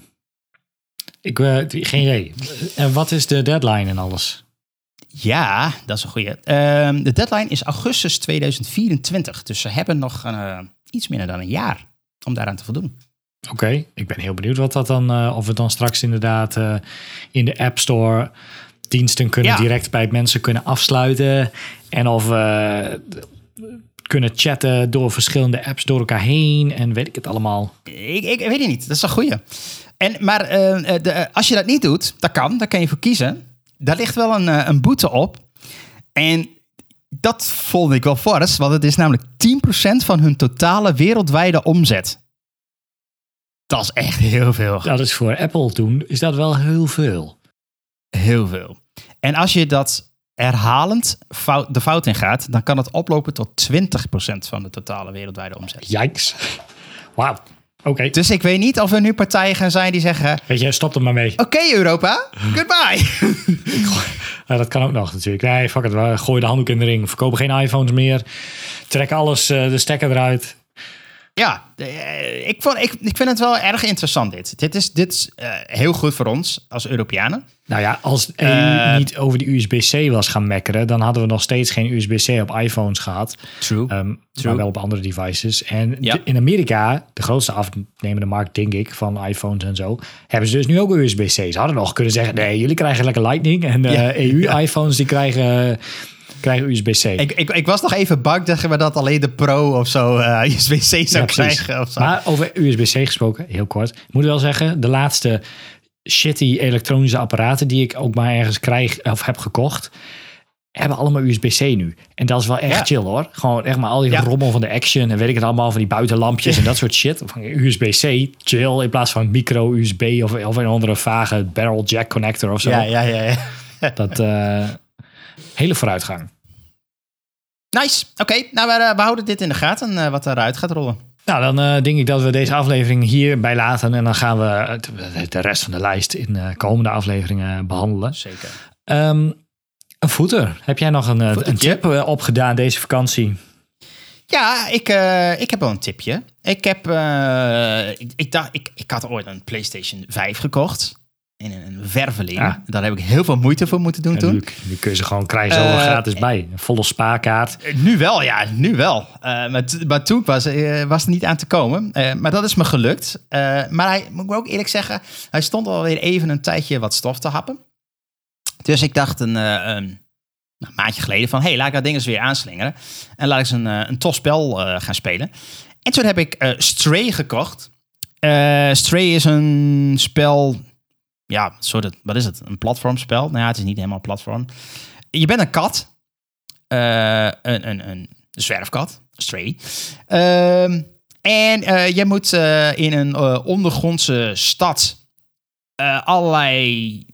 Ik, eh, geen idee. En wat is de deadline en alles? Ja, dat is een goeie. Ehm, de deadline is augustus 2024. Dus ze hebben nog eh, iets minder dan een jaar. Om daaraan te voldoen. Oké, ik ben heel benieuwd wat dat dan, eh, of we dan straks inderdaad eh, in de App Store diensten kunnen Ja. direct bij mensen kunnen afsluiten. En of we kunnen chatten door verschillende apps door elkaar heen en weet ik het allemaal. Ik, ik, weet het niet, dat is een goeie. En, maar eh, de, eh, als je dat niet doet, dat kan, daar kan je voor kiezen. Daar ligt wel een, eh, een boete op. En dat vond ik wel fors, want het is namelijk 10% van hun totale wereldwijde omzet. Dat is echt heel veel. Dat is voor Apple toen, is dat wel heel veel. Heel veel. En als je dat herhalend fout, de fout in gaat, dan kan het oplopen tot 20% van de totale wereldwijde omzet. Yikes. Wauw. Oké, Dus ik weet niet of er nu partijen gaan zijn die zeggen: weet je, stop er maar mee. Oké, Europa, goodbye. Ja, dat kan ook nog natuurlijk. Nee, fuck het. We gooien de handdoek in de ring. Verkopen geen iPhones meer. Trek alles, eh, de stekker eruit. Ja, eh, ik, vond, ik, ik vind het wel erg interessant dit. Dit is, dit is eh, heel goed voor ons als Europeanen. Nou ja, als EU Eh, niet over die USB-C was gaan mekkeren, dan hadden we nog steeds geen USB-C op iPhones gehad. True. True. maar wel op andere devices. En Ja. de- in Amerika, de grootste afnemende markt, denk ik, van iPhones en zo, hebben ze dus nu ook USB-C. Ze hadden nog kunnen zeggen, nee, jullie krijgen lekker Lightning. En Ja. EU-iPhones, die krijgen, krijgen USB-C. ik, ik, ik was nog even bang dat we dat alleen de Pro of zo eh USB-C zou Ja, krijgen. Of zo. Maar over USB-C gesproken, heel kort. Ik moet wel zeggen, de laatste shitty elektronische apparaten die ik ook maar ergens krijg of heb gekocht, hebben allemaal USB-C nu. En dat is wel echt Ja. chill hoor. Gewoon echt maar al die Ja. rommel van de Action en weet ik het allemaal, van die buitenlampjes en dat soort shit. Van USB-C, chill, in plaats van micro-USB of, of een andere vage barrel jack connector of zo. ja, ja, ja, ja. Dat eh, hele vooruitgang. Nice. Oké, nou, we, eh, we houden dit in de gaten, eh, wat eruit gaat rollen. Nou, dan eh, denk ik dat we deze aflevering hierbij laten. En dan gaan we het- de rest van de lijst in eh, komende afleveringen behandelen. Zeker. Ehm, een voeter. Heb jij nog een, een tip opgedaan deze vakantie? Ja, ik, eh, ik heb wel een tipje. Ik heb, eh, ik, ik dacht, ik, ik had ooit een PlayStation 5 gekocht. In een verveling. Ja. Daar heb ik heel veel moeite voor moeten doen En toen. nu, nu kun je ze gewoon krijgen Eh, gratis bij. Een volle spaarkaart. Eh, Nu wel, ja, nu wel. Eh, maar, toen was, eh, was het niet aan te komen. Maar dat is me gelukt. Maar hij, moet ik ook eerlijk zeggen, hij stond alweer even een tijdje wat stof te happen. Dus ik dacht een, een, nou, een maandje geleden van, hey, laat ik dat ding eens weer aanslingeren. En laat ik eens een, een tof spel gaan spelen. En toen heb ik Stray gekocht. Stray is een spel, ja, soort, wat is het? Een platformspel? Nou ja, het is niet helemaal platform. Je bent een kat. Eh, een, een, een zwerfkat, Stray. Ehm, en eh, je moet eh, in een ondergrondse stad allerlei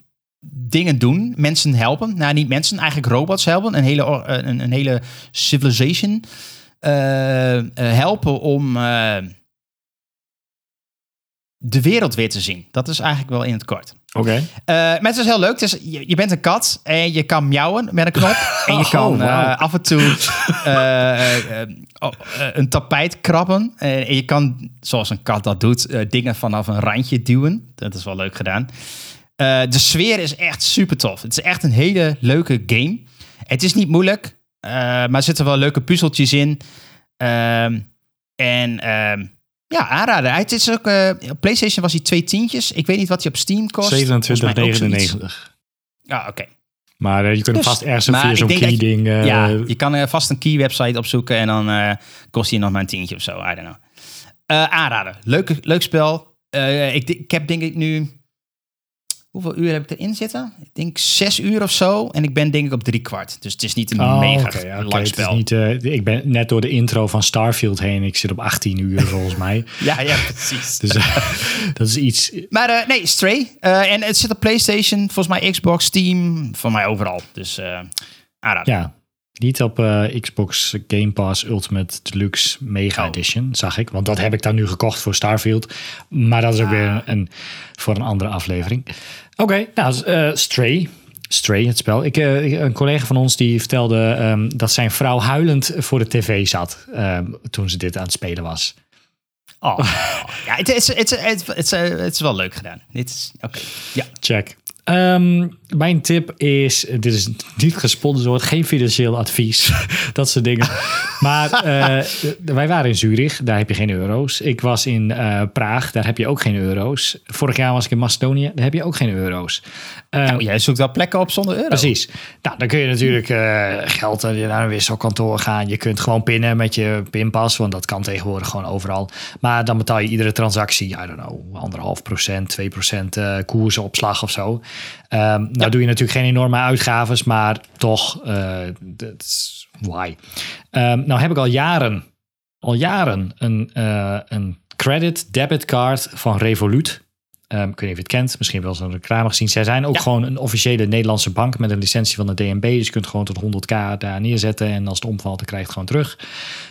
dingen doen. Mensen helpen. Nou, niet mensen, eigenlijk robots helpen. Een hele, een, een hele civilization helpen om de wereld weer te zien. Dat is eigenlijk wel in het kort. Oké. Eh, maar het is heel leuk. Dus je, je bent een kat en je kan miauwen met een knop. En je Oh, kan eh, af en toe eh, oh, een tapijt krabben. En je kan, zoals een kat dat doet, dingen vanaf een randje duwen. Dat is wel leuk gedaan. De sfeer is echt super tof. Het is echt een hele leuke game. Het is niet moeilijk, maar er zitten wel leuke puzzeltjes in. Ehm, en ehm, ja, aanraden. Het is ook, eh, op PlayStation was hij twee tientjes. Ik weet niet wat hij op Steam kost. Volgens mij ook zoiets. 27,99. Ja, oké. Maar eh, je kunt Dus, vast ergens via zo'n dat je- key-ding... eh, ja, je kan vast een key-website opzoeken en dan kost hij nog maar een tientje of zo. I don't know. Aanraden. Leuk, leuk spel. Ik, ik heb denk ik nu... Hoeveel uur heb ik erin zitten? Ik denk zes uur of zo. En ik ben denk ik op drie kwart. Dus het is niet een Oh, mega ja, oké. lang Het is spel. niet, eh, ik ben net door de intro van Starfield heen. Ik zit op 18 uur volgens mij. Ja, ja, precies. Dus eh, dat is iets... Maar eh, nee, Stray. En het zit op PlayStation, volgens mij Xbox, Steam, voor mij overal. Dus aanraden. Ja, niet op eh, Xbox Game Pass Ultimate Deluxe Mega Oh. Edition, zag ik. Want dat heb ik dan nu gekocht voor Starfield. Maar dat is ook Ah. weer een, voor een andere aflevering. Oké, nou, eh, Stray. Stray, het spel. Ik, eh, ik- een collega van ons die vertelde ehm, dat zijn vrouw huilend voor de tv zat ehm, toen ze dit aan het spelen was. Oh. ja, het is, het, is, het, is, het is wel leuk gedaan. Dit is, oké. Ja. Check. Ehm, mijn tip is, dit is niet gesponsord, geen financieel advies, dat soort dingen. Maar eh, wij waren in Zurich, daar heb je geen euro's. Ik was in uh, Praag, daar heb je ook geen euro's. Vorig jaar was ik in Macedonië, daar heb je ook geen euro's. Uh, nou, jij zoekt wel plekken op zonder euro. Precies. Nou, dan kun je natuurlijk geld naar een wisselkantoor gaan. Je kunt gewoon pinnen met je pinpas, want dat kan tegenwoordig gewoon overal. Maar dan betaal je iedere transactie, I don't know, anderhalf procent, 2 procent koersopslag of zo. Um, nou doe je natuurlijk geen enorme uitgaves, maar toch, that's why. Um, nou heb ik al jaren, al jaren een, uh, een credit debit card van Revolut. Um, ik weet niet of je het kent, misschien wel eens een reclame gezien. Zij zijn ook gewoon een officiële Nederlandse bank met een licentie van de DNB. Dus je kunt gewoon tot 100k daar neerzetten. En als het omvalt, dan krijg je het gewoon terug.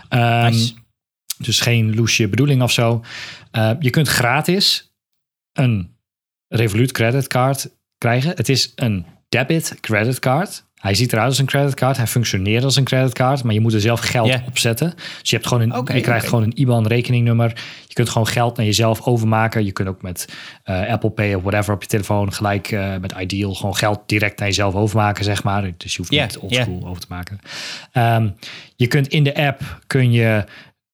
Um, nice. Dus geen loesje bedoeling of zo. Uh, je kunt gratis een Revolut creditcard krijgen. Het is een debit creditcard. Hij ziet eruit als een creditcard. Hij functioneert als een creditcard, maar je moet er zelf geld yeah. op zetten. Dus je, hebt gewoon een, okay, je krijgt okay. gewoon een IBAN-rekeningnummer. Je kunt gewoon geld naar jezelf overmaken. Je kunt ook met uh, Apple Pay of whatever op je telefoon gelijk uh, met Ideal gewoon geld direct naar jezelf overmaken, zeg maar. Dus je hoeft yeah, niet oldschool yeah. over te maken. Um, je kunt in de app kun je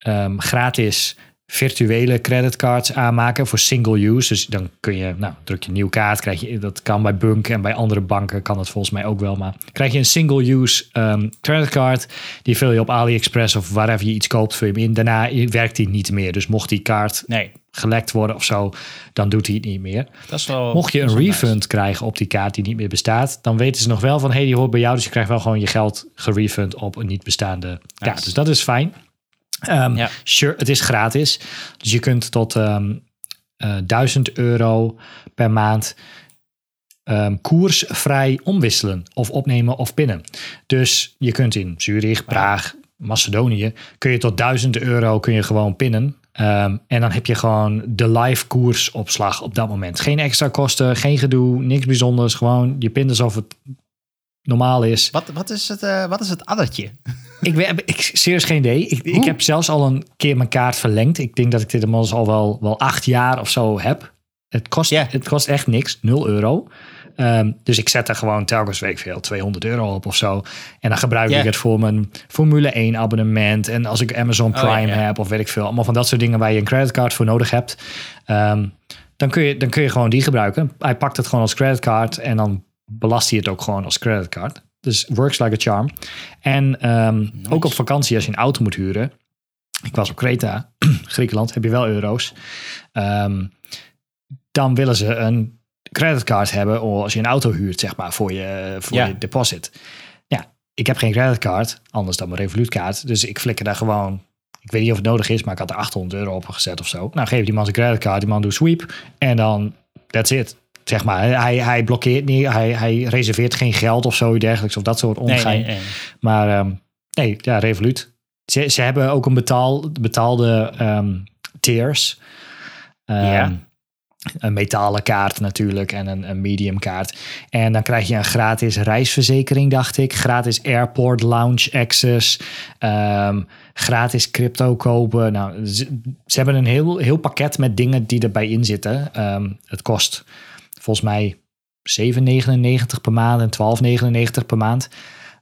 um, gratis virtuele creditcards aanmaken voor single use. Dus dan kun je, nou, druk je een nieuwe kaart, krijg je, dat kan bij Bunk en bij andere banken kan dat volgens mij ook wel, maar krijg je een single use um, creditcard, die vul je op AliExpress of wherever je iets koopt, vul je hem in. Daarna werkt die niet meer. Dus mocht die kaart nee. gelekt worden of zo, dan doet hij het niet meer. Dat is wel, mocht je een refund nice. krijgen op die kaart die niet meer bestaat, dan weten ze nog wel van, hey, die hoort bij jou, dus je krijgt wel gewoon je geld gerefund op een niet bestaande nice. kaart. Dus dat is fijn. Um, ja. Sure, het is gratis. Dus je kunt tot um, uh, 1000 euro per maand um, koersvrij omwisselen of opnemen of pinnen. Dus je kunt in Zurich, Praag, Macedonië, kun je tot 1000 euro kun je gewoon pinnen. Um, en dan heb je gewoon de live koersopslag op dat moment. Geen extra kosten, geen gedoe, niks bijzonders. Gewoon je pint alsof het normaal is. Wat, wat, is, het, uh, wat is het addertje? ik, weet, ik serieus geen idee. Ik, ik, heb zelfs al een keer mijn kaart verlengd. Ik denk dat ik dit inmiddels al wel, wel acht jaar of zo heb. Het kost, yeah. het kost echt niks, 0 euro. Um, dus ik zet er gewoon telkens week veel 200 euro op of zo. En dan gebruik yeah. ik het voor mijn Formule 1 abonnement. En als ik Amazon Prime oh, yeah. heb of weet ik veel. Allemaal van dat soort dingen waar je een creditcard voor nodig hebt. Um, dan, kun je, dan kun je gewoon die gebruiken. Hij pakt het gewoon als creditcard en dan belast hij het ook gewoon als creditcard. Dus works like a charm. En um, nice. ook op vakantie als je een auto moet huren. Ik was op Kreta, Griekenland, heb je wel euro's. Um, dan willen ze een creditcard hebben als je een auto huurt, zeg maar, voor je, voor ja. je deposit. Ja, ik heb geen creditcard, anders dan mijn Revolutkaart. Dus ik flikker daar gewoon ik weet niet of het nodig is, maar ik had er 800 euro op gezet of zo. Nou, geef die man zijn creditcard, die man doet sweep en dan that's it zeg maar. Hij, hij blokkeert niet, hij, hij reserveert geen geld of zoiets dergelijks of dat soort ongein. Nee, nee, nee. Maar um, nee, ja, Revolut. Ze, ze hebben ook een betaal, betaalde um, tiers. Um, ja. Een metalen kaart natuurlijk en een, een medium kaart. En dan krijg je een gratis reisverzekering, dacht ik. Gratis airport lounge access. Um, gratis crypto kopen. Nou, ze, ze, hebben een heel, heel pakket met dingen die erbij in zitten. Um, het kost volgens mij 7,99 per maand en 12,99 per maand.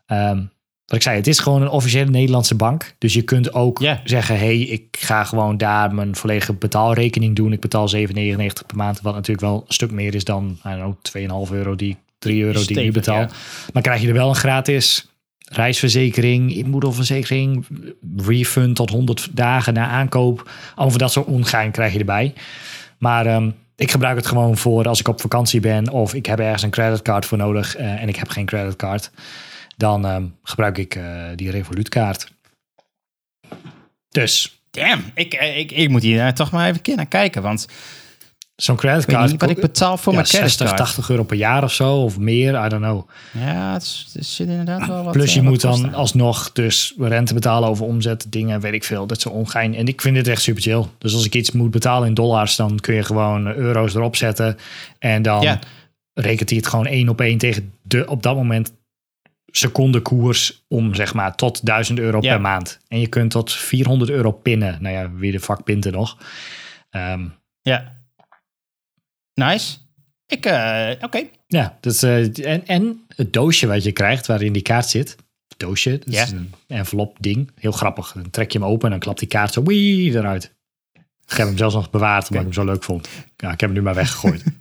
Um, wat ik zei, het is gewoon een officiële Nederlandse bank. Dus je kunt ook yeah. zeggen, hey, ik ga gewoon daar mijn volledige betaalrekening doen. Ik betaal 7,99 per maand, wat natuurlijk wel een stuk meer is dan, know, 2,5 euro die 3 euro die ik nu betaal. Ja. Maar krijg je er wel een gratis reisverzekering, inboedelverzekering, refund tot 100 dagen na aankoop. Over dat soort ongein krijg je erbij. Maar um, ik gebruik het gewoon voor als ik op vakantie ben of ik heb ergens een creditcard voor nodig uh, en ik heb geen creditcard. Dan um, gebruik ik uh, die Revolutkaart. Dus. Damn, ik, ik, ik moet hier toch maar even naar kijken. Want Zo'n creditcard. Ik wat ik betaal voor ja, mijn creditcard. 60, 80 euro per jaar of zo, of meer, I don't know. Ja, het, zit inderdaad wel wat. Plus je uh, moet dan alsnog dus rente betalen over omzet, dingen, weet ik veel. Dat is zo ongein. En ik vind dit echt super chill. Dus als ik iets moet betalen in dollars, dan kun je gewoon euro's erop zetten. En dan ja. rekent hij het gewoon één op één tegen de op dat moment secondekoers om zeg maar tot 1000 euro ja. per maand. En je kunt tot 400 euro pinnen. Nou ja, wie de fuck pint er nog? Um, ja. Nice. Ik, uh, oké. Okay. Ja, is, eh, en, en het doosje wat je krijgt waarin die kaart zit. Doosje, dat Ja. is een envelop ding. Heel grappig. Dan trek je hem open en dan klapt die kaart zo wee eruit. Ik heb hem zelfs nog bewaard omdat ik hem zo leuk vond. Ja, ik heb hem nu maar weggegooid.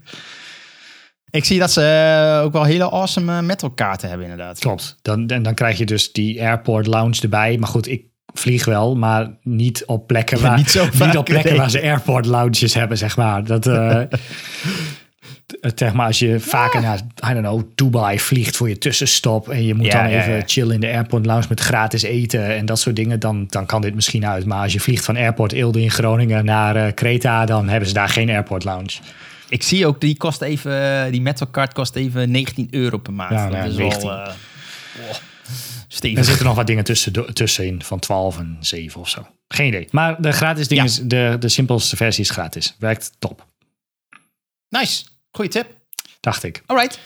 Ik zie dat ze eh, ook wel hele awesome eh, metal kaarten hebben inderdaad. Klopt. Dan, en dan krijg je dus die airport lounge erbij. Maar goed, ik vlieg wel, maar niet op plekken waar, niet zo vaak, op plekken nee. waar ze airport lounges hebben, zeg maar. Dat, t- zeg maar, als je vaker naar, I don't know, Dubai vliegt voor je tussenstop en je moet Ja, dan ja, even chillen in de airport lounge met gratis eten en dat soort dingen, dan, dan kan dit misschien uit. Maar als je vliegt van airport Eelde in Groningen naar eh, Kreta, dan hebben ze daar geen airport lounge. Ik zie ook, die kost even, die metal card kost even 19 euro per maand. Ja, dat nou, is 19. wel... oh, Er stevig. zitten nog wat dingen tussen, tussenin, van 12 en 7 of zo. Geen idee. Maar de gratis ding Ja. is, de, de simpelste versie is gratis. Werkt top, Nice. Goeie tip. dacht ik. Alright.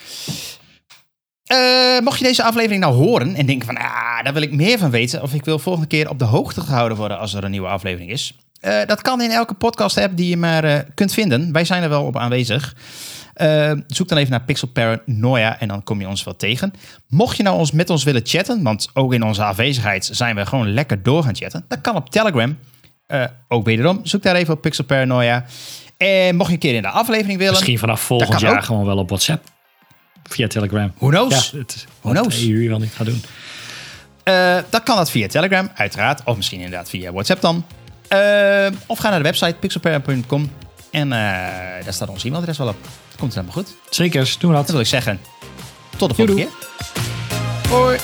Eh, mocht je deze aflevering nou horen en denken van, ah, daar wil ik meer van weten, of ik wil volgende keer op de hoogte gehouden worden als er een nieuwe aflevering is. Eh, dat kan in elke podcast app die je maar eh, kunt vinden. Wij zijn er wel op aanwezig. Eh, zoek dan even naar Pixel Paranoia en dan kom je ons wel tegen. Mocht je nou ons met ons willen chatten, want ook in onze afwezigheid zijn we gewoon lekker door gaan chatten. Dat kan op Telegram. Eh, ook wederom, zoek daar even op Pixel Paranoia. En mocht je een keer in de aflevering willen, Misschien vanaf volgend jaar ook. gewoon wel op WhatsApp. Via Telegram. who knows? Ja, het Who knows? Wel niet gaan doen. Eh, dan kan dat via Telegram, uiteraard. Of misschien inderdaad via WhatsApp dan. Of ga naar de website pixelparent.com. En daar staat ons e-mailadres wel op. Komt helemaal goed. Zeker, doen we Dat dat. wil ik zeggen. Tot de volgende Doei, keer. Hoi.